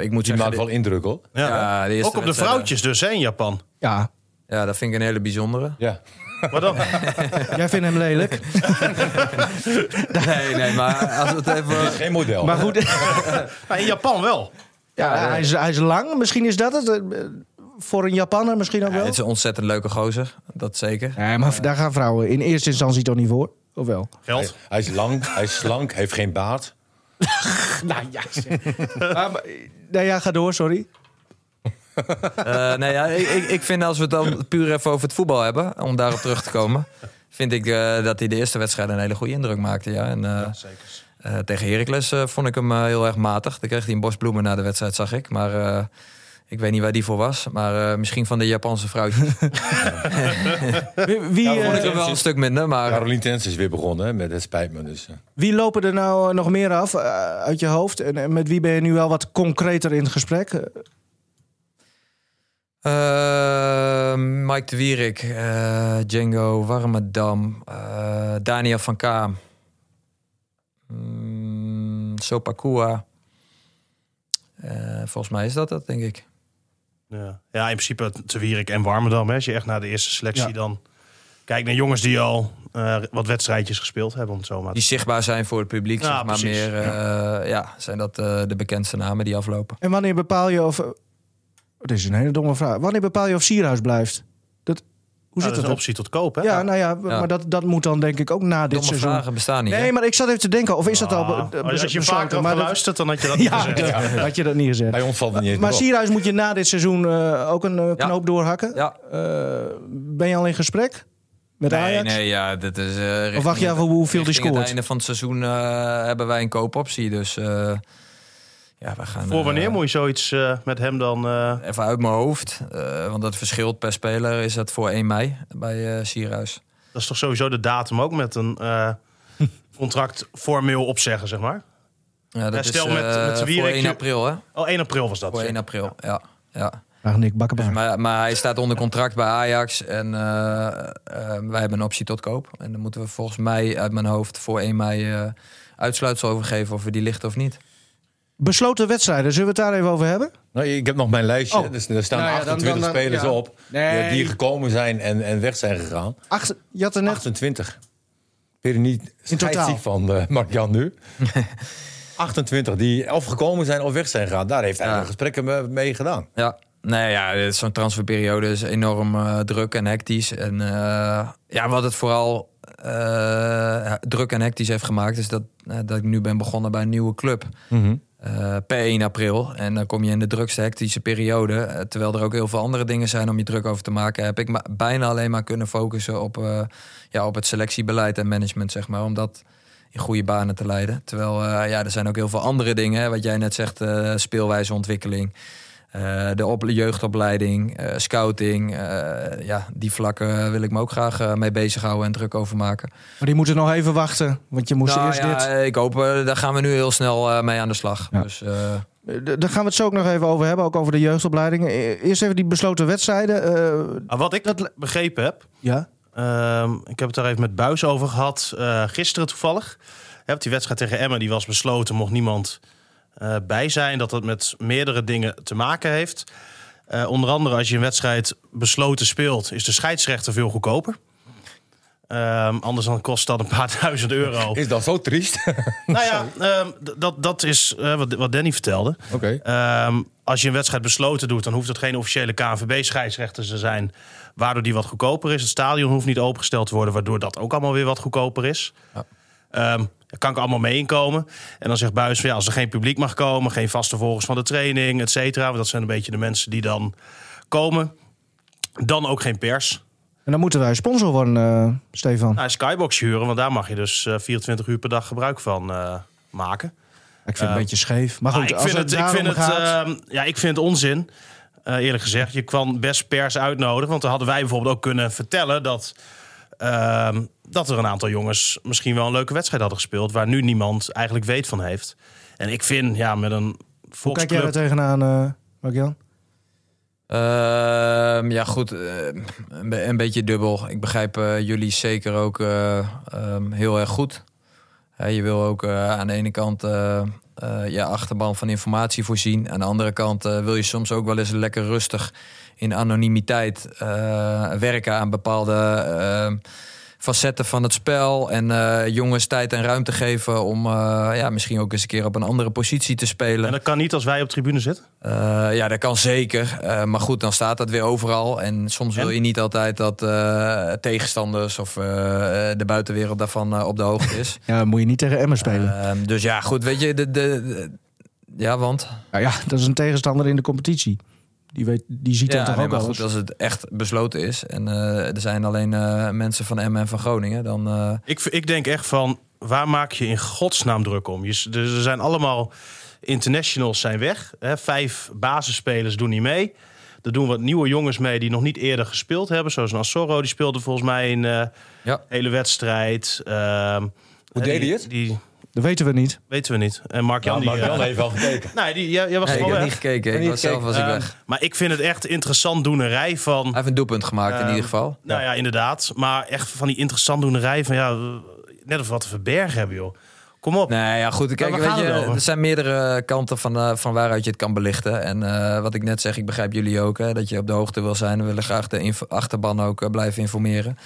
Speaker 3: Ik moet
Speaker 5: Die maakt wel indruk hoor.
Speaker 4: Ja, ja ook op de vrouwtjes dus hè, in Japan.
Speaker 2: Ja.
Speaker 3: Ja, dat vind ik een hele bijzondere.
Speaker 5: Ja.
Speaker 4: Wat dan?
Speaker 2: Jij vindt hem lelijk?
Speaker 3: nee, nee, maar als het even...
Speaker 5: Het is geen model.
Speaker 2: Maar goed.
Speaker 4: maar in Japan wel.
Speaker 2: Ja, ja hij, is, hij is lang. Misschien is dat het voor een Japanner misschien ook wel?
Speaker 3: Ja, het is een ontzettend leuke gozer, dat zeker.
Speaker 2: Ja, maar daar gaan vrouwen in eerste instantie toch niet voor, of wel?
Speaker 4: Geld.
Speaker 5: Hij, hij is lang, hij is slank, heeft geen baard.
Speaker 2: nou ja, maar, nee, ja, ga door, sorry.
Speaker 3: uh, nee, ja, ik, ik vind als we het dan puur even over het voetbal hebben, om daarop terug te komen, vind ik uh, dat hij de eerste wedstrijd een hele goede indruk maakte. Ja, en, uh, ja zeker. tegen Heracles vond ik hem heel erg matig. Dan kreeg hij een bos bloemen na de wedstrijd, zag ik. Maar ik weet niet waar die voor was, maar uh, misschien van de Japanse vrouwtjes. wie wie ja, vond ik er wel een stuk minder. Maar...
Speaker 5: Caroline Tens is weer begonnen hè, met het spijt me. Dus.
Speaker 2: Wie lopen er nou nog meer af uh, uit je hoofd? En, en, met wie ben je nu wel wat concreter in het gesprek?
Speaker 3: Mike de Wierik, Django Warmedam, Daniel van Kaam, um, Sopakua. volgens mij is dat dat, denk ik.
Speaker 4: Ja, ja in principe te Wierik en Warmerdam. Hè. Als je echt naar de eerste selectie ja. dan kijkt naar jongens die al uh, wat wedstrijdjes gespeeld hebben. Om het zo maar
Speaker 3: die zichtbaar zijn voor het publiek, ja, zeg maar precies. meer. Uh, ja. ja. zijn dat uh, de bekendste namen die aflopen.
Speaker 2: En wanneer bepaal je of... Dit is een hele domme vraag. Wanneer bepaal je of Sierhuis blijft? Dat, hoe
Speaker 4: zit dat? een optie tot koop, hè?
Speaker 2: Ja, nou ja, ja, maar dat, dat moet dan denk ik ook na dit
Speaker 3: Domme
Speaker 2: seizoen.
Speaker 3: vragen bestaan niet.
Speaker 2: Nee,
Speaker 3: hè?
Speaker 2: maar ik zat even te denken, of is dat al...
Speaker 4: Ah, be- als je vaker had geluisterd, dan had je dat niet
Speaker 2: ja,
Speaker 4: gezegd.
Speaker 2: Ja, had je dat niet gezegd.
Speaker 5: Bij ons valt het niet
Speaker 2: Maar Sierhuis moet je na dit seizoen uh, ook een uh, knoop doorhakken.
Speaker 3: Ja.
Speaker 2: Uh, ben je al in gesprek? Met
Speaker 3: nee,
Speaker 2: Ajax?
Speaker 3: nee, ja, dit is. Uh,
Speaker 2: of wacht je af hoeveel die scoort?
Speaker 3: Aan het einde van het seizoen uh, hebben wij een koopoptie. Dus uh, ja, we gaan.
Speaker 4: Voor wanneer moet je zoiets uh, met hem dan? Uh...
Speaker 3: Even uit mijn hoofd, uh, want dat verschilt per speler. Is dat voor 1 mei bij uh, Sierhuis?
Speaker 4: Dat is toch sowieso de datum ook met een contract formeel opzeggen, zeg maar.
Speaker 3: Ja, dat Stel is met, met voor 1 april, hè?
Speaker 4: Oh, 1 april was dat.
Speaker 3: Voor 1 april, ja. ja.
Speaker 2: Nick.
Speaker 3: Dus, maar, maar, hij staat onder contract bij Ajax en wij hebben een optie tot koop. En dan moeten we volgens mij uit mijn hoofd voor 1 mei uitsluitsel over geven of we die lichten of niet.
Speaker 2: Besloten wedstrijden, zullen we het daar even over hebben?
Speaker 5: Nou, ik heb nog mijn lijstje. Oh. Dus er staan nou ja, 28 dan, dan, spelers ja. op nee. die gekomen zijn en, en weg zijn gegaan.
Speaker 2: Acht, je had er net...
Speaker 5: 28. Weet niet scheidsziek van uh, Mark-Jan nu. 28 die of gekomen zijn of weg zijn gegaan. Daar heeft hij ja. gesprekken mee gedaan.
Speaker 3: Ja, nee, ja, zo'n transferperiode is enorm uh, druk en hectisch. En uh, ja, wat het vooral uh, druk en hectisch heeft gemaakt, is dat, dat ik nu ben begonnen bij een nieuwe club.
Speaker 5: Mm -hmm.
Speaker 3: Uh, per 1 april. En dan kom je in de drukste hectische periode. Uh, terwijl er ook heel veel andere dingen zijn om je druk over te maken. Heb ik ma bijna alleen maar kunnen focussen op, uh, ja, op het selectiebeleid en management, zeg maar. Om dat in goede banen te leiden. Terwijl ja, er zijn ook heel veel andere dingen. Hè, wat jij net zegt, speelwijzeontwikkeling. Eh, de op jeugdopleiding, eh, scouting. eh, ja, die vlakken wil ik me ook graag mee bezighouden en druk over maken.
Speaker 2: Maar die moeten nog even wachten, want je moest
Speaker 3: Nou
Speaker 2: eerst
Speaker 3: ja,
Speaker 2: dit...
Speaker 3: ik hoop, daar gaan we nu heel snel mee aan de slag.
Speaker 2: Ja.
Speaker 3: Dus,
Speaker 2: Daar gaan we het zo ook nog even over hebben, ook over de jeugdopleidingen. Eh, Eerst even die besloten wedstrijden. eh,
Speaker 4: Maar wat ik
Speaker 2: Dat-
Speaker 4: begrepen heb,
Speaker 2: ja,
Speaker 4: Ehm, ik heb het daar even met Buis over gehad. eh, gisteren toevallig. Hè, want die wedstrijd tegen Emmen die was besloten. Mocht niemand eh, bij zijn. Dat het met meerdere dingen te maken heeft. Eh, onder andere als je een wedstrijd besloten speelt... is de scheidsrechter veel goedkoper. Ehm, anders dan kost dat een paar duizend euro.
Speaker 5: Is dat zo triest?
Speaker 4: nou ja, ehm, dat, dat is eh, wat, wat Danny vertelde.
Speaker 5: Oké.
Speaker 4: Ehm, als je een wedstrijd besloten doet, dan hoeft het geen officiële KNVB-scheidsrechter te zijn. Waardoor die wat goedkoper is. Het stadion hoeft niet opengesteld te worden, waardoor dat ook allemaal weer wat goedkoper is.
Speaker 3: Ja.
Speaker 4: Daar kan ik allemaal mee inkomen. En dan zegt Buis van ja, als er geen publiek mag komen, geen vaste volgers van de training, et cetera. Want dat zijn een beetje de mensen die dan komen. Dan ook geen pers.
Speaker 2: en dan moeten wij sponsor worden, eh, Stefan.
Speaker 4: Nou, Skybox huren, want daar mag je dus eh, 24 uur per dag gebruik van eh, maken.
Speaker 2: ik vind het
Speaker 4: eh,
Speaker 2: een beetje scheef. Maar goed,
Speaker 4: ik
Speaker 2: als
Speaker 4: vind het, ik vind het,
Speaker 2: gaat...
Speaker 4: ehm, ja, ik vind het onzin. eh, eerlijk gezegd, je kan best pers uitnodigen. Want dan hadden wij bijvoorbeeld ook kunnen vertellen dat, ehm, dat er een aantal jongens misschien wel een leuke wedstrijd hadden gespeeld. Waar nu niemand eigenlijk weet van heeft. En ik vind, ja, met een
Speaker 2: Hoe kijk jij
Speaker 4: volksclub.
Speaker 2: er tegenaan, eh Mark-Jan?
Speaker 3: Ehm, ja, goed. eh, een, be- een beetje dubbel. Ik begrijp eh, jullie zeker ook eh, ehm, heel erg goed. Hè, je wil ook eh, aan de ene kant je achterban van informatie voorzien. Aan de andere kant eh, wil je soms ook wel eens lekker rustig in anonimiteit eh, werken aan bepaalde eh, facetten van het spel. En eh, jongens tijd en ruimte geven om eh, ja, misschien ook eens een keer op een andere positie te spelen.
Speaker 4: En dat kan niet als wij op tribune zitten.
Speaker 3: Eh, ja, dat kan zeker. Eh, maar goed, dan staat dat weer overal. En soms wil je niet altijd dat eh, tegenstanders of eh, de buitenwereld daarvan op de hoogte is.
Speaker 2: Ja, dan moet je niet tegen Emmen spelen.
Speaker 3: Ehm, dus ja, goed, weet je, de, de, de- ja, want.
Speaker 2: Nou ja, dat is een tegenstander in de competitie. Die, weet, die ziet
Speaker 3: Ja,
Speaker 2: dat toch
Speaker 3: nee,
Speaker 2: ook
Speaker 3: maar goed, als het echt besloten is en eh, er zijn alleen eh, mensen van Emmen en van Groningen, dan. eh,
Speaker 4: Ik, ik denk echt van, waar maak je in godsnaam druk om? Je, er zijn allemaal internationals zijn weg. Hè? Vijf basisspelers doen niet mee. Er doen wat nieuwe jongens mee die nog niet eerder gespeeld hebben. Zoals een Assoro, die speelde volgens mij een eh,
Speaker 3: Ja.
Speaker 4: hele wedstrijd. Ehm,
Speaker 5: Hoe deed hij het?
Speaker 4: Die
Speaker 2: Dat weten we niet.
Speaker 4: weten we niet. En Mark-Jan, die...
Speaker 5: Jan
Speaker 4: eh,
Speaker 5: heeft wel gekeken.
Speaker 4: nee, die, jij, jij was
Speaker 3: nee, ik
Speaker 4: wel
Speaker 3: heb
Speaker 4: weg.
Speaker 3: niet gekeken. Ik
Speaker 5: niet
Speaker 3: was zelf was ik
Speaker 4: Ehm,
Speaker 3: weg.
Speaker 4: maar ik vind het echt interessant doenerij van...
Speaker 3: Hij heeft een doelpunt gemaakt in
Speaker 4: Ehm,
Speaker 3: ieder geval.
Speaker 4: Nou ja, inderdaad. Maar echt van die interessant doenerij van ja, net of we wat te verbergen hebben, joh. Kom op.
Speaker 3: Nee, ja, goed. Kijk, weet je, er zijn meerdere kanten van, eh, van waaruit je het kan belichten. En eh, wat ik net zeg, ik begrijp jullie ook, hè, dat je op de hoogte wil zijn. We willen graag de achterban ook blijven informeren.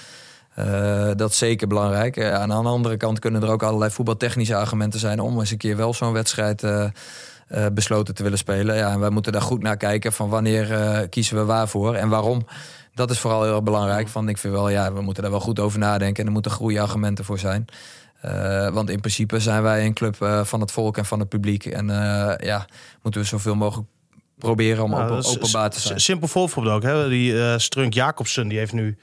Speaker 3: Eh, dat is zeker belangrijk. Eh, aan de andere kant kunnen er ook allerlei voetbaltechnische argumenten zijn om eens een keer wel zo'n wedstrijd eh, besloten te willen spelen. Ja, en wij moeten daar goed naar kijken van wanneer kiezen we waarvoor en waarom. Dat is vooral heel erg belangrijk. Van, ik vind wel, ja, we moeten daar wel goed over nadenken. En er moeten goede argumenten voor zijn. Want in principe zijn wij een club van het volk en van het publiek. En ja, moeten we zoveel mogelijk proberen om
Speaker 4: Nou,
Speaker 3: open, openbaar te zijn.
Speaker 4: Simpel voorbeeld ook. Hè? Die Strunk Jacobsen die heeft nu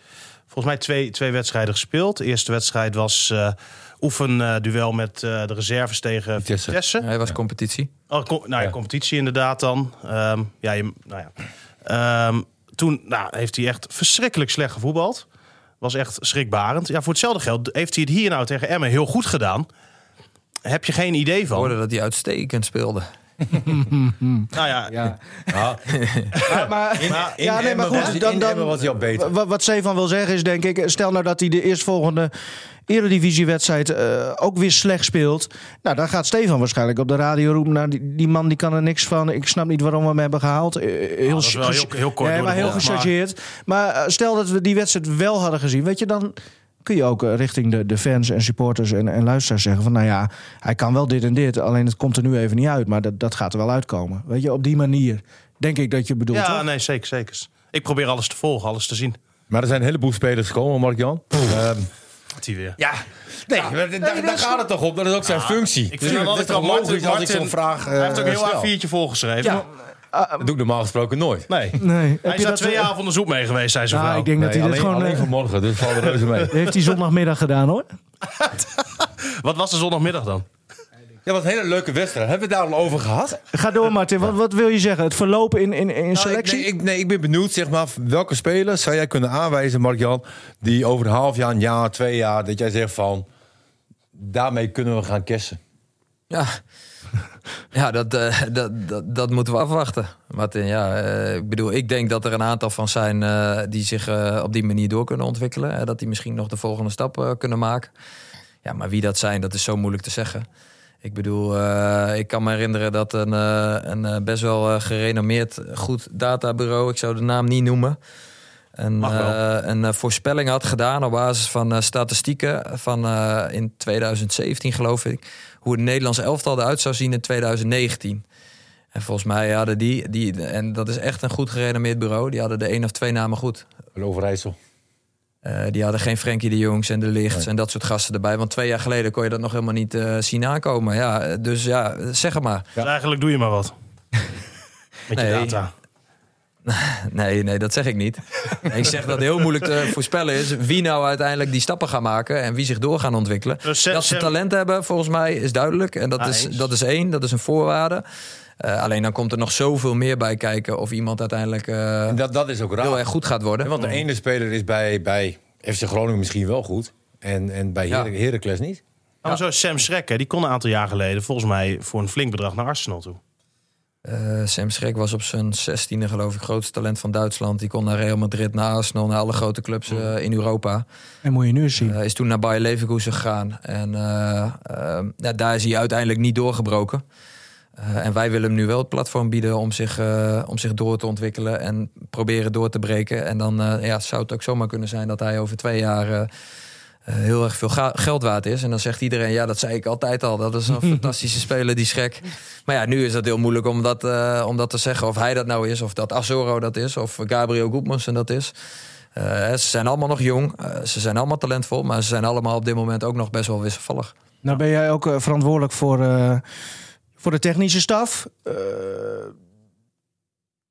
Speaker 4: volgens mij twee, twee wedstrijden gespeeld. De eerste wedstrijd was eh oefenduel met eh, de reserves tegen
Speaker 5: Vitesse.
Speaker 4: Vitesse.
Speaker 3: Hij was competitie.
Speaker 4: Oh, com- nou ja,
Speaker 5: Ja.
Speaker 4: competitie inderdaad dan. Ehm, ja, je, nou ja. Ehm, toen nou, heeft hij echt verschrikkelijk slecht gevoetbald. Was echt schrikbarend. Ja, voor hetzelfde geld heeft hij het hier nou tegen Emmen heel goed gedaan. Heb je geen idee
Speaker 3: Ik
Speaker 4: van?
Speaker 3: hoorde dat hij uitstekend speelde.
Speaker 4: Nou ja,
Speaker 2: Ja.
Speaker 5: Ja,
Speaker 2: Maar, maar,
Speaker 5: in,
Speaker 4: Maar-
Speaker 5: in
Speaker 2: ja, nee, maar goed,
Speaker 5: was,
Speaker 2: dan- dan-
Speaker 5: was hij al beter.
Speaker 2: Wat, wat Stefan wil zeggen is, denk ik, stel nou dat hij de eerstvolgende eredivisiewedstrijd eh ook weer slecht speelt. Nou, dan gaat Stefan waarschijnlijk op de radio roepen, nou, die, die man die kan er niks van. Ik snap niet waarom we hem hebben gehaald. Eh, heel,
Speaker 4: dat is wel heel- heel kort
Speaker 2: Nee, maar heel
Speaker 4: maar-
Speaker 2: gechargeerd. Maar, eh, stel dat we die wedstrijd wel hadden gezien, weet je, dan kun je ook eh, richting de, de fans en supporters en, en luisteraars zeggen van, nou ja, hij kan wel dit en dit, alleen het komt er nu even niet uit, maar dat, dat gaat er wel uitkomen. Weet je, op die manier denk ik dat je bedoelt.
Speaker 4: ja
Speaker 2: toch?
Speaker 4: nee, zeker, zeker. Ik probeer alles te volgen, alles te zien.
Speaker 5: Maar er zijn een heleboel spelers gekomen, Mark-Jan. Ehm,
Speaker 4: Wat hij weer.
Speaker 5: ja, nee, maar daar, daar gaat het toch op. Dat is ook zijn functie.
Speaker 4: Ik
Speaker 5: Dus
Speaker 4: vind
Speaker 5: het is toch logisch als ik zo'n vraag
Speaker 4: Hij heeft ook
Speaker 5: eh,
Speaker 4: een heel
Speaker 5: stel.
Speaker 4: A4'tje volgeschreven.
Speaker 5: Ja, dat doe ik normaal gesproken nooit.
Speaker 4: Nee.
Speaker 2: Nee.
Speaker 4: Hij
Speaker 2: je
Speaker 4: is daar
Speaker 2: dat,
Speaker 4: twee
Speaker 2: eh,
Speaker 4: jaar van de zoek mee geweest, zei zijn
Speaker 2: Nou,
Speaker 4: vrouw.
Speaker 2: ik denk dat hij
Speaker 5: alleen,
Speaker 2: dit gewoon...
Speaker 5: alleen
Speaker 2: eh,
Speaker 5: vanmorgen, dus valt er reuze mee.
Speaker 2: heeft hij zondagmiddag gedaan hoor.
Speaker 4: Wat was de zondagmiddag dan?
Speaker 5: Ja, wat een hele leuke wedstrijd. Hebben we het daar al over gehad?
Speaker 2: Ga door, Martin. Wat, wat wil je zeggen? Het verlopen in, in, in
Speaker 5: Nou,
Speaker 2: selectie?
Speaker 5: ik, nee, ik, nee, ik ben benieuwd, zeg maar, welke speler zou jij kunnen aanwijzen, Mark-Jan, die over een half jaar, een jaar, twee jaar, dat jij zegt van, daarmee kunnen we gaan kessen.
Speaker 3: Ja, ja dat, eh, dat, dat, dat moeten we afwachten. Martin, ja, eh, ik bedoel, ik denk dat er een aantal van zijn eh, die zich op die manier door kunnen ontwikkelen. en dat die misschien nog de volgende stap kunnen maken. Ja, maar wie dat zijn, dat is zo moeilijk te zeggen. Ik bedoel, ik kan me herinneren dat een, een best wel gerenommeerd goed databureau, ik zou de naam niet noemen, een, een voorspelling had gedaan op basis van statistieken van in 2017 geloof ik, hoe het Nederlands elftal eruit zou zien in 2019. En volgens mij hadden die, die, en dat is echt een goed gerenommeerd bureau, die hadden de één of twee namen goed.
Speaker 5: Overijssel.
Speaker 3: Eh, die hadden geen Frenkie de Jongs en de Lichts en dat soort gasten erbij. Want twee jaar geleden kon je dat nog helemaal niet eh, zien aankomen. Ja, eh, dus ja, zeg het maar.
Speaker 4: Dus eigenlijk doe je maar wat. Met je
Speaker 3: Nee.
Speaker 4: data.
Speaker 3: Nee, nee, dat zeg ik niet. ik zeg dat het heel moeilijk te voorspellen is wie nou uiteindelijk die stappen gaan maken en wie zich door gaan ontwikkelen.
Speaker 4: Dus
Speaker 3: dat ze talent hebben, volgens mij, is duidelijk. En dat, is,
Speaker 4: eens.
Speaker 3: dat is één, dat is een voorwaarde. Eh, alleen dan komt er nog zoveel meer bij kijken of iemand uiteindelijk eh,
Speaker 5: En dat, dat is ook raar.
Speaker 3: heel erg goed gaat worden.
Speaker 5: Want de ene speler is bij, bij FC Groningen misschien wel goed. En, en bij
Speaker 3: Ja.
Speaker 5: Her Heracles niet.
Speaker 4: Maar zo Sam Schrek, die kon een aantal jaar geleden volgens mij voor een flink bedrag naar Arsenal toe.
Speaker 3: Eh, Sam Schrek was op zijn zestiende geloof ik grootste talent van Duitsland. Die kon naar Real Madrid, naar Arsenal, naar alle grote clubs eh, in Europa.
Speaker 2: En moet je nu eens zien.
Speaker 3: Uh, is toen naar Bayer Leverkusen gegaan. En ja, daar is hij uiteindelijk niet doorgebroken. En wij willen hem nu wel het platform bieden om zich, om zich door te ontwikkelen en proberen door te breken. En dan ja, zou het ook zomaar kunnen zijn dat hij over twee jaar heel erg veel geld waard is. En dan zegt iedereen, ja, dat zei ik altijd al. Dat is een fantastische speler, die Schrek. Maar ja, nu is dat heel moeilijk om dat, uh, om dat te zeggen. Of hij dat nou is, of dat Azoro dat is, of Gabriel Goedmansen dat is. Uh, ze zijn allemaal nog jong, uh, ze zijn allemaal talentvol, maar ze zijn allemaal op dit moment ook nog best wel wisselvallig.
Speaker 2: Nou ben jij ook uh, verantwoordelijk voor, uh, voor de technische staf. Uh,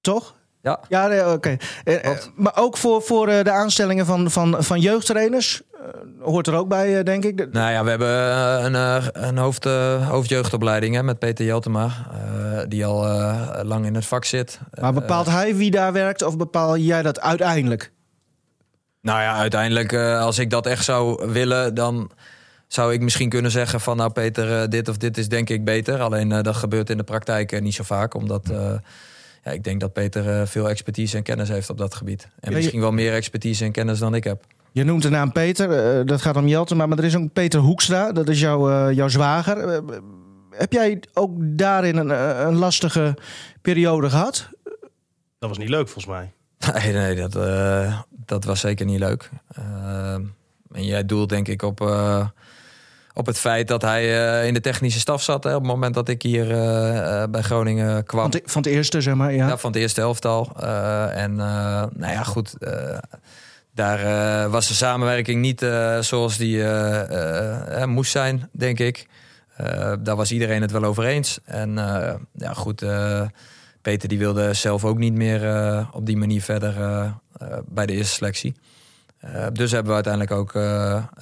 Speaker 2: toch?
Speaker 3: Ja.
Speaker 2: Ja, oké. Okay. maar ook voor, voor de aanstellingen van, van, van jeugdtrainers. hoort er ook bij, denk ik.
Speaker 3: Nou ja, we hebben een, een hoofd, hoofdjeugdopleiding hè, met Peter Jeltema. die al lang in het vak zit.
Speaker 2: Maar bepaalt hij wie daar werkt of bepaal jij dat uiteindelijk?
Speaker 3: Nou ja, uiteindelijk, als ik dat echt zou willen, dan zou ik misschien kunnen zeggen van nou Peter, dit of dit is denk ik beter. Alleen dat gebeurt in de praktijk niet zo vaak, omdat ja, ik denk dat Peter veel expertise en kennis heeft op dat gebied. En
Speaker 2: Ja,
Speaker 3: misschien wel meer expertise en kennis dan ik heb.
Speaker 2: Je noemt de naam Peter, dat gaat om Jeltema, maar er is ook Peter Hoekstra, dat is jouw, jouw zwager. heb jij ook daarin een, een lastige periode gehad?
Speaker 4: Dat was niet leuk volgens mij.
Speaker 3: Nee, nee dat, uh, dat was zeker niet leuk. Uh, en jij doelt denk ik op, uh, op het feit dat hij uh, in de technische staf zat... Hè, op het moment dat ik hier uh, bij Groningen kwam.
Speaker 2: Van, de, van het eerste, zeg maar, ja.
Speaker 3: ja van het eerste elftal. en nou ja, goed... daar was de samenwerking niet zoals die moest zijn, denk ik. daar was iedereen het wel over eens. En ja, goed... Peter die wilde zelf ook niet meer uh, op die manier verder uh, uh, bij de eerste selectie. Dus hebben we uiteindelijk ook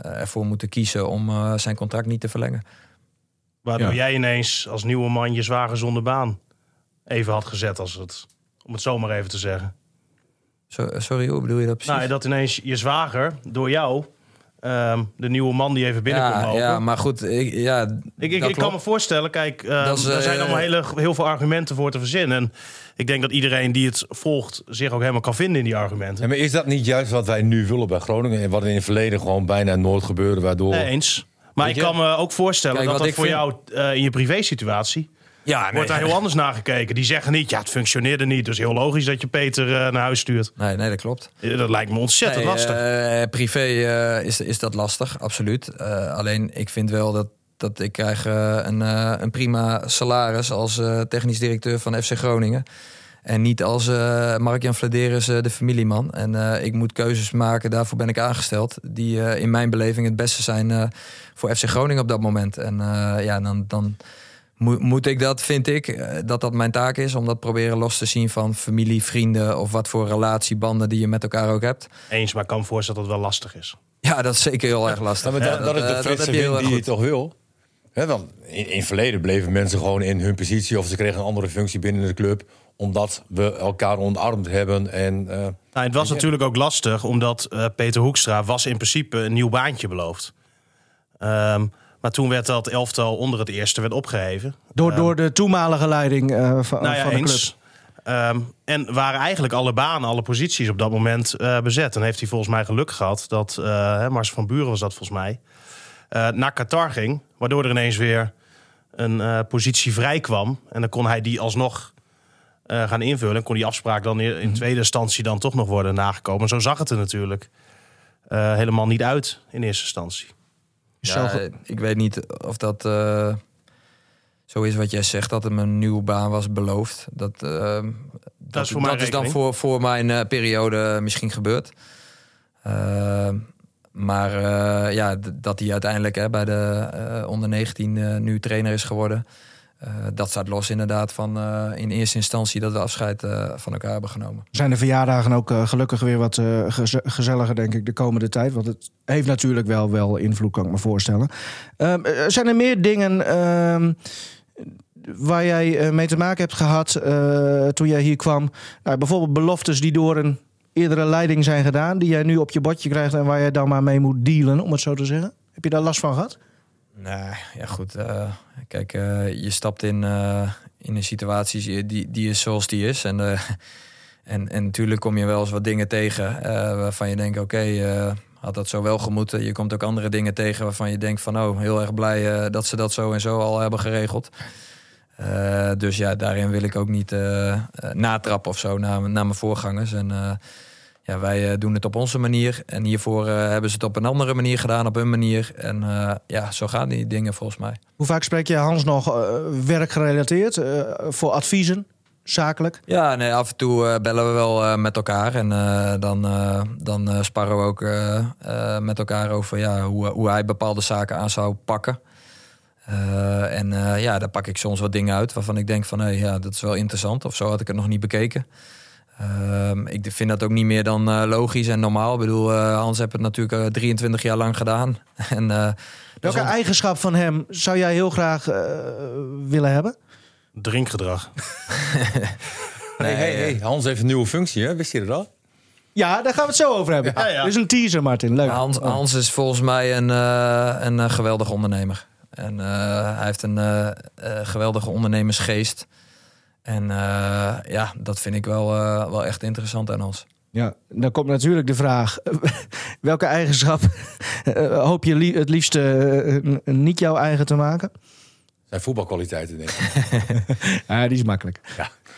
Speaker 3: ervoor moeten kiezen om zijn contract niet te verlengen.
Speaker 4: Waardoor ja. jij ineens als nieuwe man je zwager zonder baan even had gezet, als het, om het zomaar even te zeggen.
Speaker 3: So, sorry, hoe bedoel je dat precies?
Speaker 4: Nou, dat ineens je zwager door jou Um, de nieuwe man die even binnenkomt
Speaker 3: ja,
Speaker 4: lopen.
Speaker 3: Ja, maar goed, ik, ja,
Speaker 4: ik, ik, ik kan me voorstellen, kijk, uh,
Speaker 3: is,
Speaker 4: er zijn
Speaker 3: uh,
Speaker 4: allemaal hele, heel veel argumenten voor te verzinnen. En ik denk dat iedereen die het volgt zich ook helemaal kan vinden in die argumenten.
Speaker 5: Ja, maar is dat niet juist wat wij nu willen bij Groningen? En wat in het verleden gewoon bijna nooit gebeurde, waardoor...
Speaker 4: Nee, eens. Maar ik kan me ook voorstellen Kijk, dat dat voor vind... jou uh, in je privésituatie...
Speaker 3: Ja, nee,
Speaker 4: wordt daar heel anders naar gekeken. Die zeggen niet, ja, het functioneerde niet. Dus heel logisch dat je Peter uh, naar huis stuurt.
Speaker 3: Nee, nee, dat klopt.
Speaker 4: Dat lijkt me ontzettend
Speaker 3: nee,
Speaker 4: lastig.
Speaker 3: Uh, privé uh, is, is dat lastig, absoluut. Alleen, ik vind wel dat, dat ik krijg een, een prima salaris als technisch directeur van FC Groningen. En niet als Mark-Jan Vladeris de familieman. En ik moet keuzes maken, daarvoor ben ik aangesteld. Die in mijn beleving het beste zijn voor FC Groningen op dat moment. En ja, dan... dan moet ik dat, vind ik, dat dat mijn taak is... om dat proberen los te zien van familie, vrienden... of wat voor relatiebanden die je met elkaar ook hebt.
Speaker 4: Eens, maar ik kan me voorstellen dat het wel lastig is.
Speaker 3: Ja, dat is zeker heel erg lastig.
Speaker 5: Ja, maar dat,
Speaker 3: ja,
Speaker 5: dat, is de
Speaker 3: uh,
Speaker 5: frisse die je toch wil? Hè, dan in, in het verleden bleven mensen gewoon in hun positie... of ze kregen een andere functie binnen de club... omdat we elkaar omarmd hebben. En, eh,
Speaker 4: Nou, het was natuurlijk ook lastig, omdat eh, Peter Hoekstra was in principe een nieuw baantje beloofd. Ehm, maar toen werd dat elftal onder het eerste werd opgeheven.
Speaker 2: Door, door de toenmalige leiding eh, van,
Speaker 4: Nou ja,
Speaker 2: van de
Speaker 4: eens.
Speaker 2: club.
Speaker 4: Ehm, en waren eigenlijk alle banen, alle posities op dat moment eh, bezet. En heeft hij volgens mij geluk gehad dat, eh hè, Mars van Buren was dat volgens mij, naar Qatar ging. Waardoor er ineens weer een positie vrij kwam. En dan kon hij die alsnog gaan invullen. En kon die afspraak dan in, in tweede instantie dan toch nog worden nagekomen. Zo zag het er natuurlijk helemaal niet uit in eerste instantie.
Speaker 2: Is
Speaker 3: Ja,
Speaker 2: zo
Speaker 3: ik weet niet of dat eh, zo is wat jij zegt, dat hem een nieuwe baan was beloofd. Dat, eh, dat,
Speaker 4: is voor mijn
Speaker 3: dat is dan voor, voor mijn eh, periode misschien gebeurd. Maar ja, dat hij uiteindelijk hè, bij de onder 19 eh, nu trainer is geworden. Eh, dat staat los inderdaad van eh, in eerste instantie dat we afscheid eh, van elkaar hebben genomen.
Speaker 2: Zijn de verjaardagen ook gelukkig weer wat geze- gezelliger, denk ik, de komende tijd? Want het heeft natuurlijk wel, wel invloed, kan ik me voorstellen. Ehm, eh, zijn er meer dingen ehm, waar jij mee te maken hebt gehad eh, toen jij hier kwam? Nou, bijvoorbeeld beloftes die door een eerdere leiding zijn gedaan, die jij nu op je bordje krijgt en waar jij dan maar mee moet dealen, om het zo te zeggen? Heb je daar last van gehad?
Speaker 3: Nee, ja goed. eh, kijk, eh, je stapt in, eh, in een situatie die, die is zoals die is. En, en, en natuurlijk kom je wel eens wat dingen tegen waarvan je denkt, oké, had dat zo wel gemoeten. Je komt ook andere dingen tegen waarvan je denkt van, oh, heel erg blij dat ze dat zo en zo al hebben geregeld. Dus ja, daarin wil ik ook niet natrappen of zo naar, naar mijn voorgangers. En ja, wij eh, doen het op onze manier. En hiervoor eh, hebben ze het op een andere manier gedaan, op hun manier. En eh, ja, zo gaan die dingen volgens mij.
Speaker 2: Hoe vaak spreek je Hans nog werkgerelateerd voor adviezen, zakelijk?
Speaker 3: Ja, nee, af en toe bellen we wel met elkaar. En dan, dan sparren we ook met elkaar over ja, hoe, hoe hij bepaalde zaken aan zou pakken. En ja, daar pak ik soms wat dingen uit waarvan ik denk van... hé, ja, dat is wel interessant. Of zo had ik het nog niet bekeken. Ehm, ik vind dat ook niet meer dan eh, logisch en normaal. Ik bedoel, eh, Hans heeft het natuurlijk eh, 23 jaar lang gedaan. en, eh,
Speaker 2: Welke
Speaker 3: dus
Speaker 2: eigenschap van hem zou jij heel graag eh, willen hebben?
Speaker 4: Drinkgedrag.
Speaker 5: hey, hey, hey, Hans heeft een nieuwe functie, hè? wist je dat al?
Speaker 2: Ja, daar gaan we het zo over hebben.
Speaker 4: Ja, ja.
Speaker 2: Dit is een teaser, Martin. Leuk.
Speaker 3: Hans, Hans is volgens mij een, eh, een eh, geweldige ondernemer. En eh, hij heeft een eh, eh, geweldige ondernemersgeest. En eh, ja, dat vind ik wel, eh, wel echt interessant aan ons.
Speaker 2: Ja, dan komt natuurlijk de vraag: welke eigenschap eh, hoop je het liefst niet jouw eigen te maken?
Speaker 5: Zijn voetbalkwaliteiten, denk ik.
Speaker 2: Ja, die is makkelijk.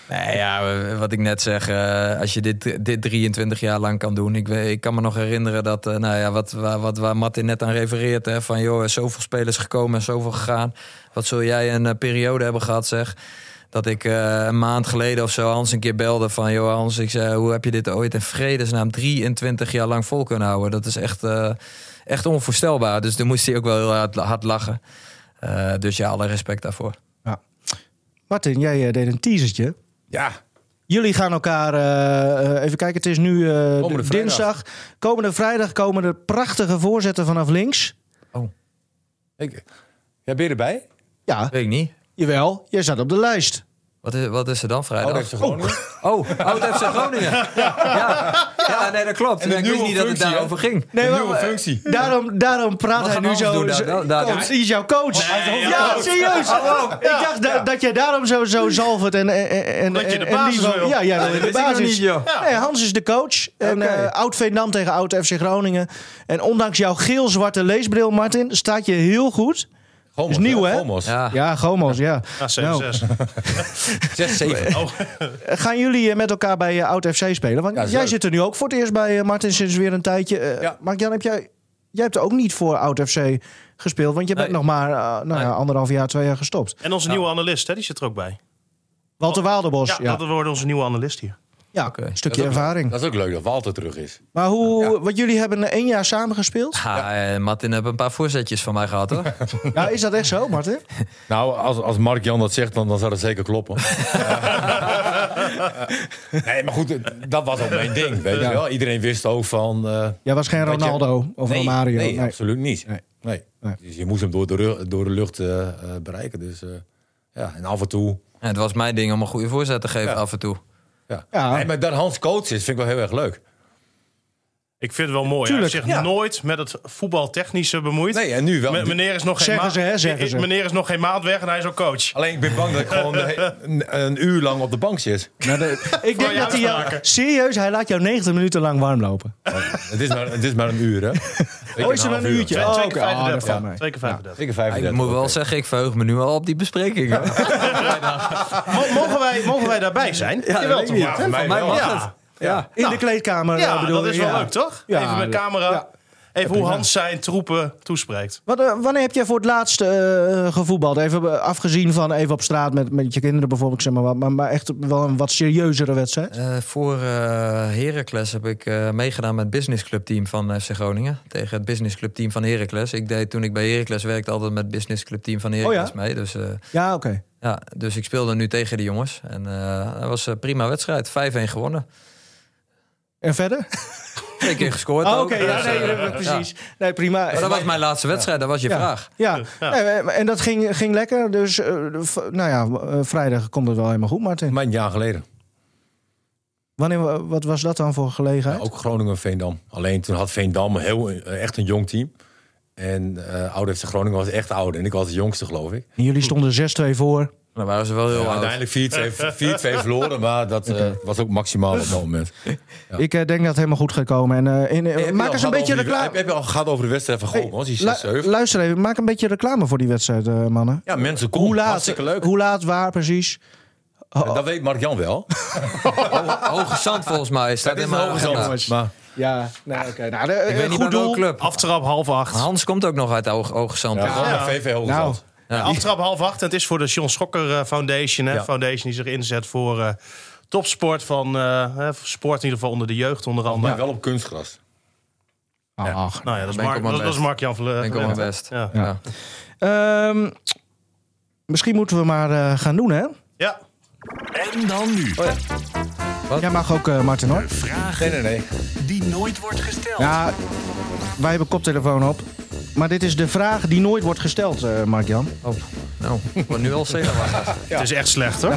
Speaker 3: Nee, ja, wat ik net zeg, als je dit, dit 23 jaar lang kan doen. Ik, ik kan me nog herinneren dat, nou ja, wat, waar, wat, waar Martin net aan refereert. Hè, van joh, er zoveel spelers gekomen en zoveel gegaan. Wat zul jij een periode hebben gehad, zeg. Dat ik eh, een maand geleden of zo Hans een keer belde van... joh Hans, ik zei, hoe heb je dit ooit in vredesnaam 23 jaar lang vol kunnen houden? Dat is echt, eh, echt onvoorstelbaar. Dus toen moest hij ook wel heel hard, hard lachen. Eh, dus ja, alle respect daarvoor.
Speaker 2: Martin, jij deed een teasertje.
Speaker 5: Ja,
Speaker 2: Jullie gaan elkaar, even kijken, het is nu eh,
Speaker 5: Komende
Speaker 2: d-
Speaker 5: vrijdag.
Speaker 2: dinsdag. Komende vrijdag komen er prachtige voorzetten vanaf links.
Speaker 5: ik, ja, ben je erbij?
Speaker 2: Ja,
Speaker 3: Weet ik niet.
Speaker 2: Jawel, jij staat op de lijst.
Speaker 3: Wat is, wat is er dan vrijdag?
Speaker 5: Oh, dat heeft Groningen.
Speaker 3: Oh, Oud FC Groningen. Ja, ja. ja, nee, dat klopt.
Speaker 5: En
Speaker 3: ik wist niet dat het daarover ging.
Speaker 2: Nee, maar-
Speaker 5: nieuwe functie.
Speaker 2: Daarom, daarom praat
Speaker 3: Wat
Speaker 2: hij nu zo.
Speaker 3: doen daar?
Speaker 2: zo-
Speaker 3: Daar- daar-
Speaker 2: Coach, is jouw coach. ja, serieus. Ik dacht da- dat jij daarom zo, zo zalvert en, en, en,
Speaker 4: Dat je de basis wil.
Speaker 2: Ja, jij wil de basis. Nee, Hans is de coach. En eh, oud Veendam tegen oud FC Groningen. En ondanks jouw geel-zwarte leesbril, Martin, staat je heel goed.
Speaker 5: Gomos,
Speaker 2: Is nieuw, hè?
Speaker 5: Gomos.
Speaker 3: Ja.
Speaker 2: Ja, Gomos, ja.
Speaker 4: Ja, 7-6.
Speaker 2: Nou.
Speaker 5: 6, 7.
Speaker 2: Gaan jullie eh, met elkaar bij eh, oud FC spelen? Want
Speaker 5: Ja,
Speaker 2: jij zit er nu ook voor het eerst bij, eh, Martin, sinds weer een tijdje. Eh
Speaker 5: Ja.
Speaker 2: Mark-Jan, heb jij, jij hebt ook niet voor oud FC gespeeld, want je bent
Speaker 3: Nee.
Speaker 2: nog maar nou
Speaker 3: Nee.
Speaker 2: anderhalf jaar, twee jaar gestopt.
Speaker 4: En onze nieuwe analist, hè, die zit er ook bij.
Speaker 2: Walter Waalderbos,
Speaker 4: Ja,
Speaker 2: ja,
Speaker 4: dat wordt onze nieuwe analist hier.
Speaker 2: Ja,
Speaker 3: Oké.
Speaker 2: een stukje
Speaker 5: Dat is ook-
Speaker 2: ervaring.
Speaker 5: Dat is ook leuk dat Walter terug is.
Speaker 2: Maar hoe, wat jullie hebben één jaar samen gespeeld?
Speaker 3: Ja, eh, Martin heeft een paar voorzetjes van mij gehad hoor.
Speaker 2: Ja, is dat echt zo, Martin?
Speaker 5: Nou, als, als Mark Jan dat zegt, dan, dan zou dat zeker kloppen. Nee, maar goed, dat was ook mijn ding. Weet
Speaker 2: Ja.
Speaker 5: je wel? Iedereen wist ook van. eh,
Speaker 2: Jij was geen
Speaker 5: je-
Speaker 2: Ronaldo of
Speaker 5: nee,
Speaker 2: Romario.
Speaker 5: Nee,
Speaker 2: Nee.
Speaker 5: absoluut niet.
Speaker 2: Nee.
Speaker 5: Nee.
Speaker 2: Nee.
Speaker 5: Dus je moest hem door de, door de lucht eh, bereiken. Dus eh, ja, en af en toe.
Speaker 3: En het was mijn ding om een goede voorzet te geven
Speaker 5: Ja.
Speaker 3: af en toe.
Speaker 5: Ja. Maar dat Hans coach is, vind ik wel heel erg leuk.
Speaker 4: Ik vind het wel mooi.
Speaker 2: Tuurlijk,
Speaker 4: Hij heeft zich
Speaker 5: ja.
Speaker 4: nooit met het voetbaltechnische bemoeid.
Speaker 5: Nee, en nu wel.
Speaker 4: M- meneer is nog geen
Speaker 2: Zeggen
Speaker 4: maand-
Speaker 2: ze, hè, zeggen ze.
Speaker 4: Meneer is nog geen maand weg en hij is ook coach.
Speaker 5: Alleen ik ben bang dat ik gewoon een, een uur lang op de bank zit.
Speaker 2: Nou, de- ik denk dat hij jou, serieus, hij laat jou 90 minuten lang warm lopen.
Speaker 5: Het is maar, het is maar een uur, hè?
Speaker 2: Oh, is maar een uurtje?
Speaker 4: Twee,
Speaker 2: Oh, oké.
Speaker 4: keer
Speaker 2: Ah, dat
Speaker 4: 35.
Speaker 2: valt mee.
Speaker 4: Twee keer 35.
Speaker 5: Ik
Speaker 3: Ik
Speaker 5: 35.
Speaker 3: moet wel zeggen, ik verheug me nu al op die bespreking.
Speaker 4: mogen, wij, mogen wij daarbij zijn? Ja, Jawel, toch,
Speaker 2: ik
Speaker 3: mij mag
Speaker 4: Ja.
Speaker 3: het.
Speaker 5: Ja.
Speaker 2: In
Speaker 4: Nou,
Speaker 2: de kleedkamer.
Speaker 4: Ja,
Speaker 2: eh, bedoel
Speaker 4: dat is wel
Speaker 2: Ja.
Speaker 4: leuk, toch?
Speaker 2: Ja,
Speaker 4: Even met camera.
Speaker 2: Ja.
Speaker 4: Even hoe. Hans zijn troepen toespreekt.
Speaker 2: Wat, eh, wanneer heb jij voor het laatst eh, gevoetbald? Even afgezien van even op straat met, met je kinderen bijvoorbeeld, zeg maar, wat, maar, maar echt wel een wat serieuzer wedstrijd.
Speaker 3: Eh, voor eh Heracles heb ik eh, meegedaan met het Business Club team van FC Groningen. Tegen het Business Club team van Heracles. Ik deed toen ik bij Heracles werkte altijd met het Business Club team van Heracles
Speaker 2: Oh ja?
Speaker 3: mee. Dus, eh,
Speaker 2: Ja, oké.
Speaker 3: ja, dus ik speelde nu tegen die jongens. En eh, dat was een prima wedstrijd. 5-1 gewonnen.
Speaker 2: En verder?
Speaker 3: Twee keer gescoord
Speaker 2: Oh,
Speaker 3: ook.
Speaker 2: oké, ja,
Speaker 3: Dus,
Speaker 2: nee,
Speaker 3: eh, ja.
Speaker 2: precies. Nee, prima.
Speaker 3: Maar dat was mijn laatste wedstrijd, dat was je
Speaker 2: ja.
Speaker 3: vraag.
Speaker 2: Ja,
Speaker 4: Ja.
Speaker 2: Nee, eh, en dat ging, ging lekker. Dus, eh, nou ja, vrijdag komt het wel helemaal goed, Martin.
Speaker 5: Maar een jaar geleden.
Speaker 2: Wanneer, wat was dat dan voor gelegenheid?
Speaker 5: Ook Groningen-Veendam. Alleen toen had Veendam een heel, echt een jong team. En uh, Oude FC Groningen was echt oud. En ik was de jongste, geloof ik.
Speaker 2: En jullie stonden 6-2 voor.
Speaker 3: Dan waren ze wel heel
Speaker 5: Ja, uiteindelijk 4-2 4-2 verloren. Maar dat eh, was ook maximaal op dat moment. Ja.
Speaker 2: Ik eh, denk dat het helemaal goed gaat komen. En, eh, in,
Speaker 5: Hey, heb je
Speaker 2: maak eens een
Speaker 5: gehad
Speaker 2: beetje reclame.
Speaker 5: Heb, heb je al gehad over de wedstrijd van Goal? was die
Speaker 2: Lu-
Speaker 5: 6-7?
Speaker 2: luister even, maak een beetje reclame voor die wedstrijd, eh, mannen.
Speaker 5: Ja, mensen
Speaker 2: Hoe
Speaker 5: komen.
Speaker 2: laat,
Speaker 5: Hartstikke leuk.
Speaker 2: hoe laat, waar precies?
Speaker 5: Dat weet Mark-Jan wel.
Speaker 3: Hoge Zand volgens mij staat
Speaker 5: Dat is
Speaker 3: in mijn
Speaker 5: hoge zand. Maar
Speaker 2: Ja, nee, oké. Nou, de,
Speaker 3: Ik weet niet
Speaker 2: goed
Speaker 3: welke
Speaker 2: doel.
Speaker 3: club.
Speaker 4: Aftrap half acht.
Speaker 3: Hans komt ook nog uit Hoge, Hoge Zand.
Speaker 5: ja,
Speaker 3: Ja.
Speaker 4: Ja.
Speaker 5: VV Hoge
Speaker 2: Nou,
Speaker 5: Zand.
Speaker 3: Ja.
Speaker 4: Aftrap half acht. En het is voor de John Schokker eh, Foundation. Hè?
Speaker 5: Ja.
Speaker 4: Foundation die zich inzet voor eh, topsport van eh, hè, sport in ieder geval onder de jeugd onder andere.
Speaker 5: Maar wel op kunstgras.
Speaker 2: Ach,
Speaker 4: Nou ja, dat is Mark, dat, dat is
Speaker 3: best.
Speaker 4: Mark-Jan Vle-
Speaker 3: Ben ik op
Speaker 4: Vlent,
Speaker 3: mijn
Speaker 4: hè?
Speaker 3: best.
Speaker 4: Ja.
Speaker 3: Ja.
Speaker 2: Ehm, misschien moeten we maar eh, gaan doen, hè?
Speaker 4: ja.
Speaker 1: En dan nu.
Speaker 2: Jij mag ook, eh, Martin, hoor.
Speaker 1: Vraag
Speaker 5: Nee, nee, nee.
Speaker 1: die nooit wordt gesteld.
Speaker 2: Ja, wij hebben koptelefoon op. Maar dit is de vraag die nooit wordt gesteld, eh Mark-Jan.
Speaker 3: Oh, nou, ik word nu al zenuwachtig.
Speaker 4: Het is echt slecht hoor.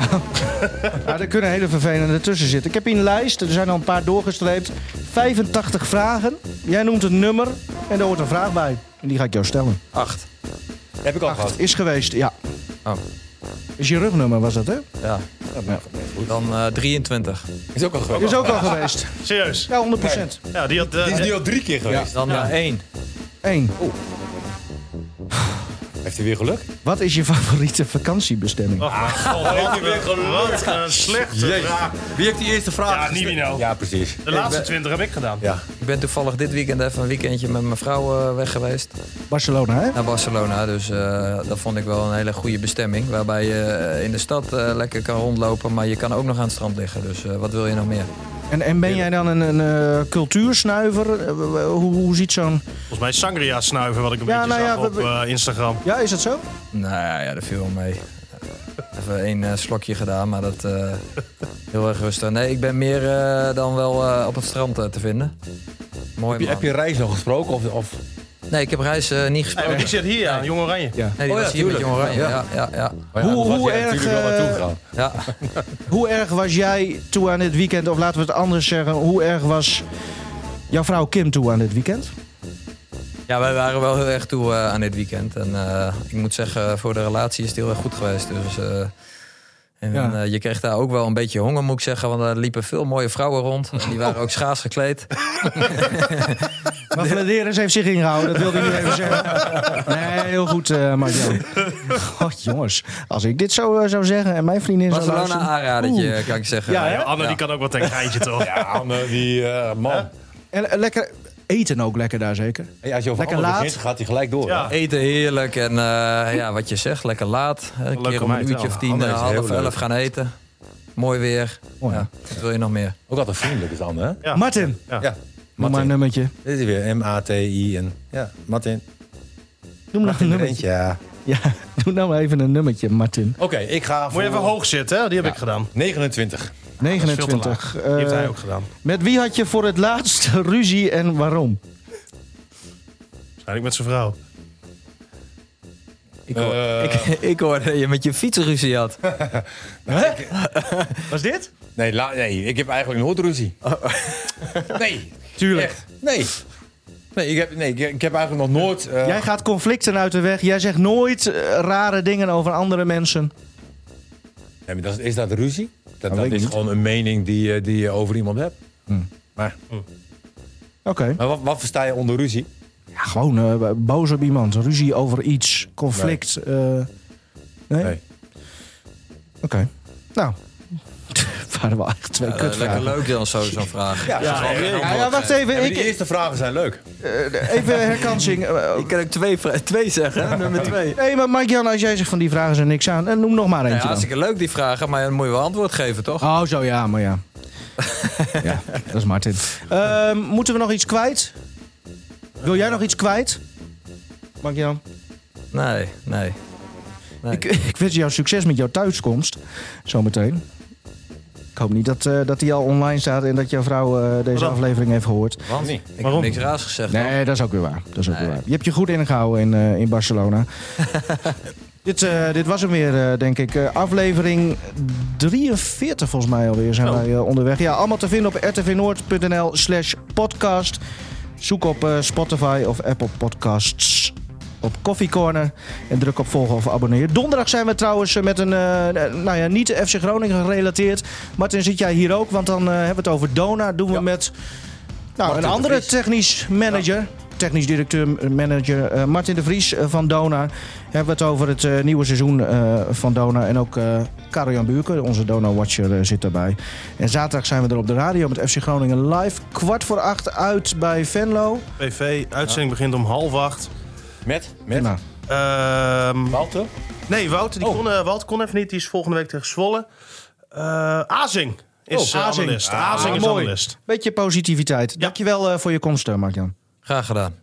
Speaker 2: Ja, er kunnen hele vervelende tussen zitten. Ik heb hier een lijst, er zijn al een paar doorgestreept. 85 vragen. Jij noemt een nummer en daar hoort een vraag bij. En die ga ik jou stellen.
Speaker 3: Acht.
Speaker 5: Heb ik al gehad.
Speaker 2: Is geweest, ja.
Speaker 3: Oh,
Speaker 2: Is je rugnummer, was dat, hè?
Speaker 3: ja. Dan eh 23.
Speaker 5: Is ook al geweest.
Speaker 2: Is ook al geweest.
Speaker 4: Serieus.
Speaker 2: Ja, 100 procent.
Speaker 4: Ja, die had, eh,
Speaker 5: Die is nu al drie keer geweest.
Speaker 3: Dan eh 1.
Speaker 2: Eén.
Speaker 5: Heeft hij weer geluk?
Speaker 2: Wat is je favoriete vakantiebestemming?
Speaker 4: Oh, mijn god, wat, een- wat een slechte vraag.
Speaker 5: Wie heeft die eerste vraag?
Speaker 4: Ja, Nivino.
Speaker 5: Ja, precies.
Speaker 4: De laatste twintig heb ik gedaan.
Speaker 5: Ja.
Speaker 3: Ik ben toevallig dit weekend even een weekendje met mijn vrouw eh, weg geweest.
Speaker 2: Barcelona, hè?
Speaker 3: Naar Barcelona. Dus eh, dat vond ik wel een hele goede bestemming. Waarbij je eh, in de stad eh, lekker kan rondlopen. Maar je kan ook nog aan het strand liggen. Dus eh, wat wil je nog meer?
Speaker 2: En, en ben jij dan een, een eh, cultuursnuiver? Eh, hoe, hoe ziet zo'n...
Speaker 4: Volgens mij sangria snuiven wat ik een
Speaker 2: Ja,
Speaker 4: beetje
Speaker 2: nou
Speaker 4: zag
Speaker 2: ja,
Speaker 4: op
Speaker 2: we-
Speaker 4: eh, Instagram.
Speaker 2: Ja, is dat zo?
Speaker 3: Nou ja, dat viel wel mee. Even één eh, slokje gedaan, maar dat eh, heel erg rustig. Nee, ik ben meer eh, dan wel eh, op het strand te vinden. Mooi
Speaker 5: Heb je,
Speaker 3: man.
Speaker 5: heb je Reis nog gesproken? Of, of...
Speaker 3: Nee, ik heb Reis eh, niet gesproken.
Speaker 4: die zit hier, ja, Jong Oranje.
Speaker 2: Ja.
Speaker 3: Nee, die
Speaker 5: Oh ja,
Speaker 3: was hier met. Jong Oranje.
Speaker 5: Ja.
Speaker 3: Ja, ja, ja.
Speaker 5: Maar ja,
Speaker 2: Hoe- hoe erg,
Speaker 5: natuurlijk wel
Speaker 2: eh,
Speaker 5: naartoe gegaan.
Speaker 3: ja.
Speaker 2: Hoe erg was jij toe aan dit weekend? Of laten we het anders zeggen. Hoe erg was jouw vrouw Kim toe aan dit weekend?
Speaker 3: Ja, wij waren wel heel erg toe eh, aan dit weekend. En eh, ik moet zeggen, voor de relatie is het heel erg goed geweest. Dus, eh, en
Speaker 2: Ja.
Speaker 3: eh, je kreeg daar ook wel een beetje honger, moet ik zeggen. Want er liepen veel mooie vrouwen rond. En die waren ook schaars gekleed.
Speaker 2: Maar Vladeris heeft zich ingehouden, dat wilde ik nu even zeggen. Nee, heel goed, eh Mark-Jan. God, jongens. Als ik dit zo eh, zou zeggen en mijn vriendin zou
Speaker 3: Barcelona
Speaker 2: luisteren...
Speaker 3: aanradertje, kan ik zeggen.
Speaker 2: Ja,
Speaker 4: Anne die kan ook wat een geintje toch?
Speaker 5: Ja, Anne, die eh, man.
Speaker 2: En lekker eten ook lekker daar zeker.
Speaker 5: Als je over
Speaker 2: Lekker laat.
Speaker 5: begint, gaat hij gelijk door.
Speaker 4: Ja.
Speaker 3: Eten heerlijk en eh, ja, wat je zegt, lekker laat. Een keer om een uurtje of tien, eh, half
Speaker 5: leuk.
Speaker 3: elf gaan eten. Mooi weer.
Speaker 2: Mooi.
Speaker 3: Ja, wat wil je nog meer?
Speaker 5: Ook altijd vriendelijk is Anne, hè?
Speaker 4: Ja.
Speaker 2: Martin,
Speaker 4: Ja.
Speaker 5: Ja.
Speaker 2: noem maar een nummertje.
Speaker 5: Dit is weer M-A-T-I en... Ja, Martin.
Speaker 2: Noem nou een nummertje.
Speaker 5: Ja.
Speaker 2: Ja, doe nou maar even een nummertje, Martin.
Speaker 5: Oké, ik ga
Speaker 4: Moet je
Speaker 5: voor
Speaker 4: even hoog zitten, hè? Die heb ik gedaan.
Speaker 5: 29.
Speaker 4: Dat is veel te
Speaker 2: 29.
Speaker 4: laag. Die heeft
Speaker 2: Eh,
Speaker 4: hij ook gedaan.
Speaker 2: met wie had je voor het laatst ruzie en waarom?
Speaker 4: Waarschijnlijk met zijn vrouw.
Speaker 3: Ik, hoor,
Speaker 5: Eh.
Speaker 3: ik, ik hoorde dat je met je fiets ruzie had.
Speaker 2: Was dit?
Speaker 5: Nee, la- nee, ik heb eigenlijk nooit ruzie. Nee,
Speaker 2: Tuurlijk.
Speaker 5: echt. Nee. Nee, ik heb, nee, ik, heb eigenlijk nog nooit... eh,
Speaker 2: Jij gaat conflicten uit de weg. Jij zegt nooit eh, rare dingen over andere mensen.
Speaker 5: nee, maar dat, is dat ruzie? Dat, dat is
Speaker 2: niet.
Speaker 5: gewoon een mening die, je- die je over iemand hebt. Maar,
Speaker 2: Oké.
Speaker 5: maar wat, wat versta je onder ruzie?
Speaker 2: Ja, gewoon eh, boos op iemand. Ruzie over iets. Conflict. eh, nee?
Speaker 5: Nee.
Speaker 2: Oké. Nou. Het waren wel echt twee
Speaker 3: Ja, lekker
Speaker 2: kutvragen.
Speaker 3: leuk dan zo, zo'n vraag.
Speaker 5: Ja,
Speaker 3: Dat is wel
Speaker 5: ja,
Speaker 2: Ja, ja, wacht even.
Speaker 5: Ja,
Speaker 2: Ik,
Speaker 5: die eerste vragen zijn leuk.
Speaker 2: eh, even herkansing. Eh,
Speaker 3: Ik kan ook twee, twee zeggen, nummer twee.
Speaker 2: Nee, maar Mike-Jan, als jij zegt van die vragen zijn niks aan, eh, noem nog maar
Speaker 3: Ja,
Speaker 2: eentje dan.
Speaker 3: hartstikke leuk die vragen, maar dan moet je wel antwoord geven, toch?
Speaker 2: Oh, zo ja, maar ja. ja, dat is Martin. Ehm, moeten we nog iets kwijt? Wil jij nog iets kwijt? Mike-Jan?
Speaker 3: Nee, nee. nee.
Speaker 2: Ik, ik wens jou succes met jouw thuiskomst. Zometeen. Ik hoop niet dat, eh, dat die al online staat en dat jouw vrouw eh, deze
Speaker 4: Waarom?
Speaker 2: aflevering heeft gehoord.
Speaker 3: Want
Speaker 5: niet.
Speaker 3: ik
Speaker 4: Waarom?
Speaker 3: heb niks raars gezegd.
Speaker 2: Nee, dat is ook weer waar. Dat is ook weer waar. Je hebt je goed ingehouden in, eh, in Barcelona. dit, eh, dit was hem weer, eh, denk ik. Eh, aflevering 43 volgens mij alweer zijn
Speaker 4: Oh.
Speaker 2: wij eh, onderweg. Ja, allemaal te vinden op rtvnoord.nl slash podcast. Zoek op eh, Spotify of Apple Podcasts op Coffee Corner. En druk op volgen of abonneren. Donderdag zijn we trouwens eh, met een, eh, eh, nou ja, niet FC Groningen gerelateerd. Martin, zit jij hier ook? Want dan hebben we het over Dona. Doen we
Speaker 5: Ja.
Speaker 2: met nou,
Speaker 5: Martin
Speaker 2: een
Speaker 5: de
Speaker 2: andere technisch manager. Technisch directeur, manager eh, Martin de Vries van Dona. Hebben we het over het eh, nieuwe seizoen eh, van Dona. En ook eh Karel-Jan Buurken, onze Dona-watcher, zit daarbij. En zaterdag zijn we er op de radio met FC Groningen live. Kwart voor acht uit bij Venlo.
Speaker 4: PV, uitzending begint om half acht.
Speaker 5: Met? Met?
Speaker 2: Nou,
Speaker 4: Ehm,
Speaker 5: Walter?
Speaker 4: nee, Wouter, die
Speaker 5: Oh.
Speaker 4: kon, eh, Wouter kon even niet. Die is volgende week tegen Zwolle. Eh, Azing is
Speaker 2: Oh,
Speaker 4: eh,
Speaker 2: Azing.
Speaker 4: analist.
Speaker 2: Ah,
Speaker 4: Azing is
Speaker 2: mooi.
Speaker 4: analist.
Speaker 2: beetje positiviteit. Dankjewel eh, voor je komst, uh, Mark-Jan.
Speaker 3: Graag gedaan.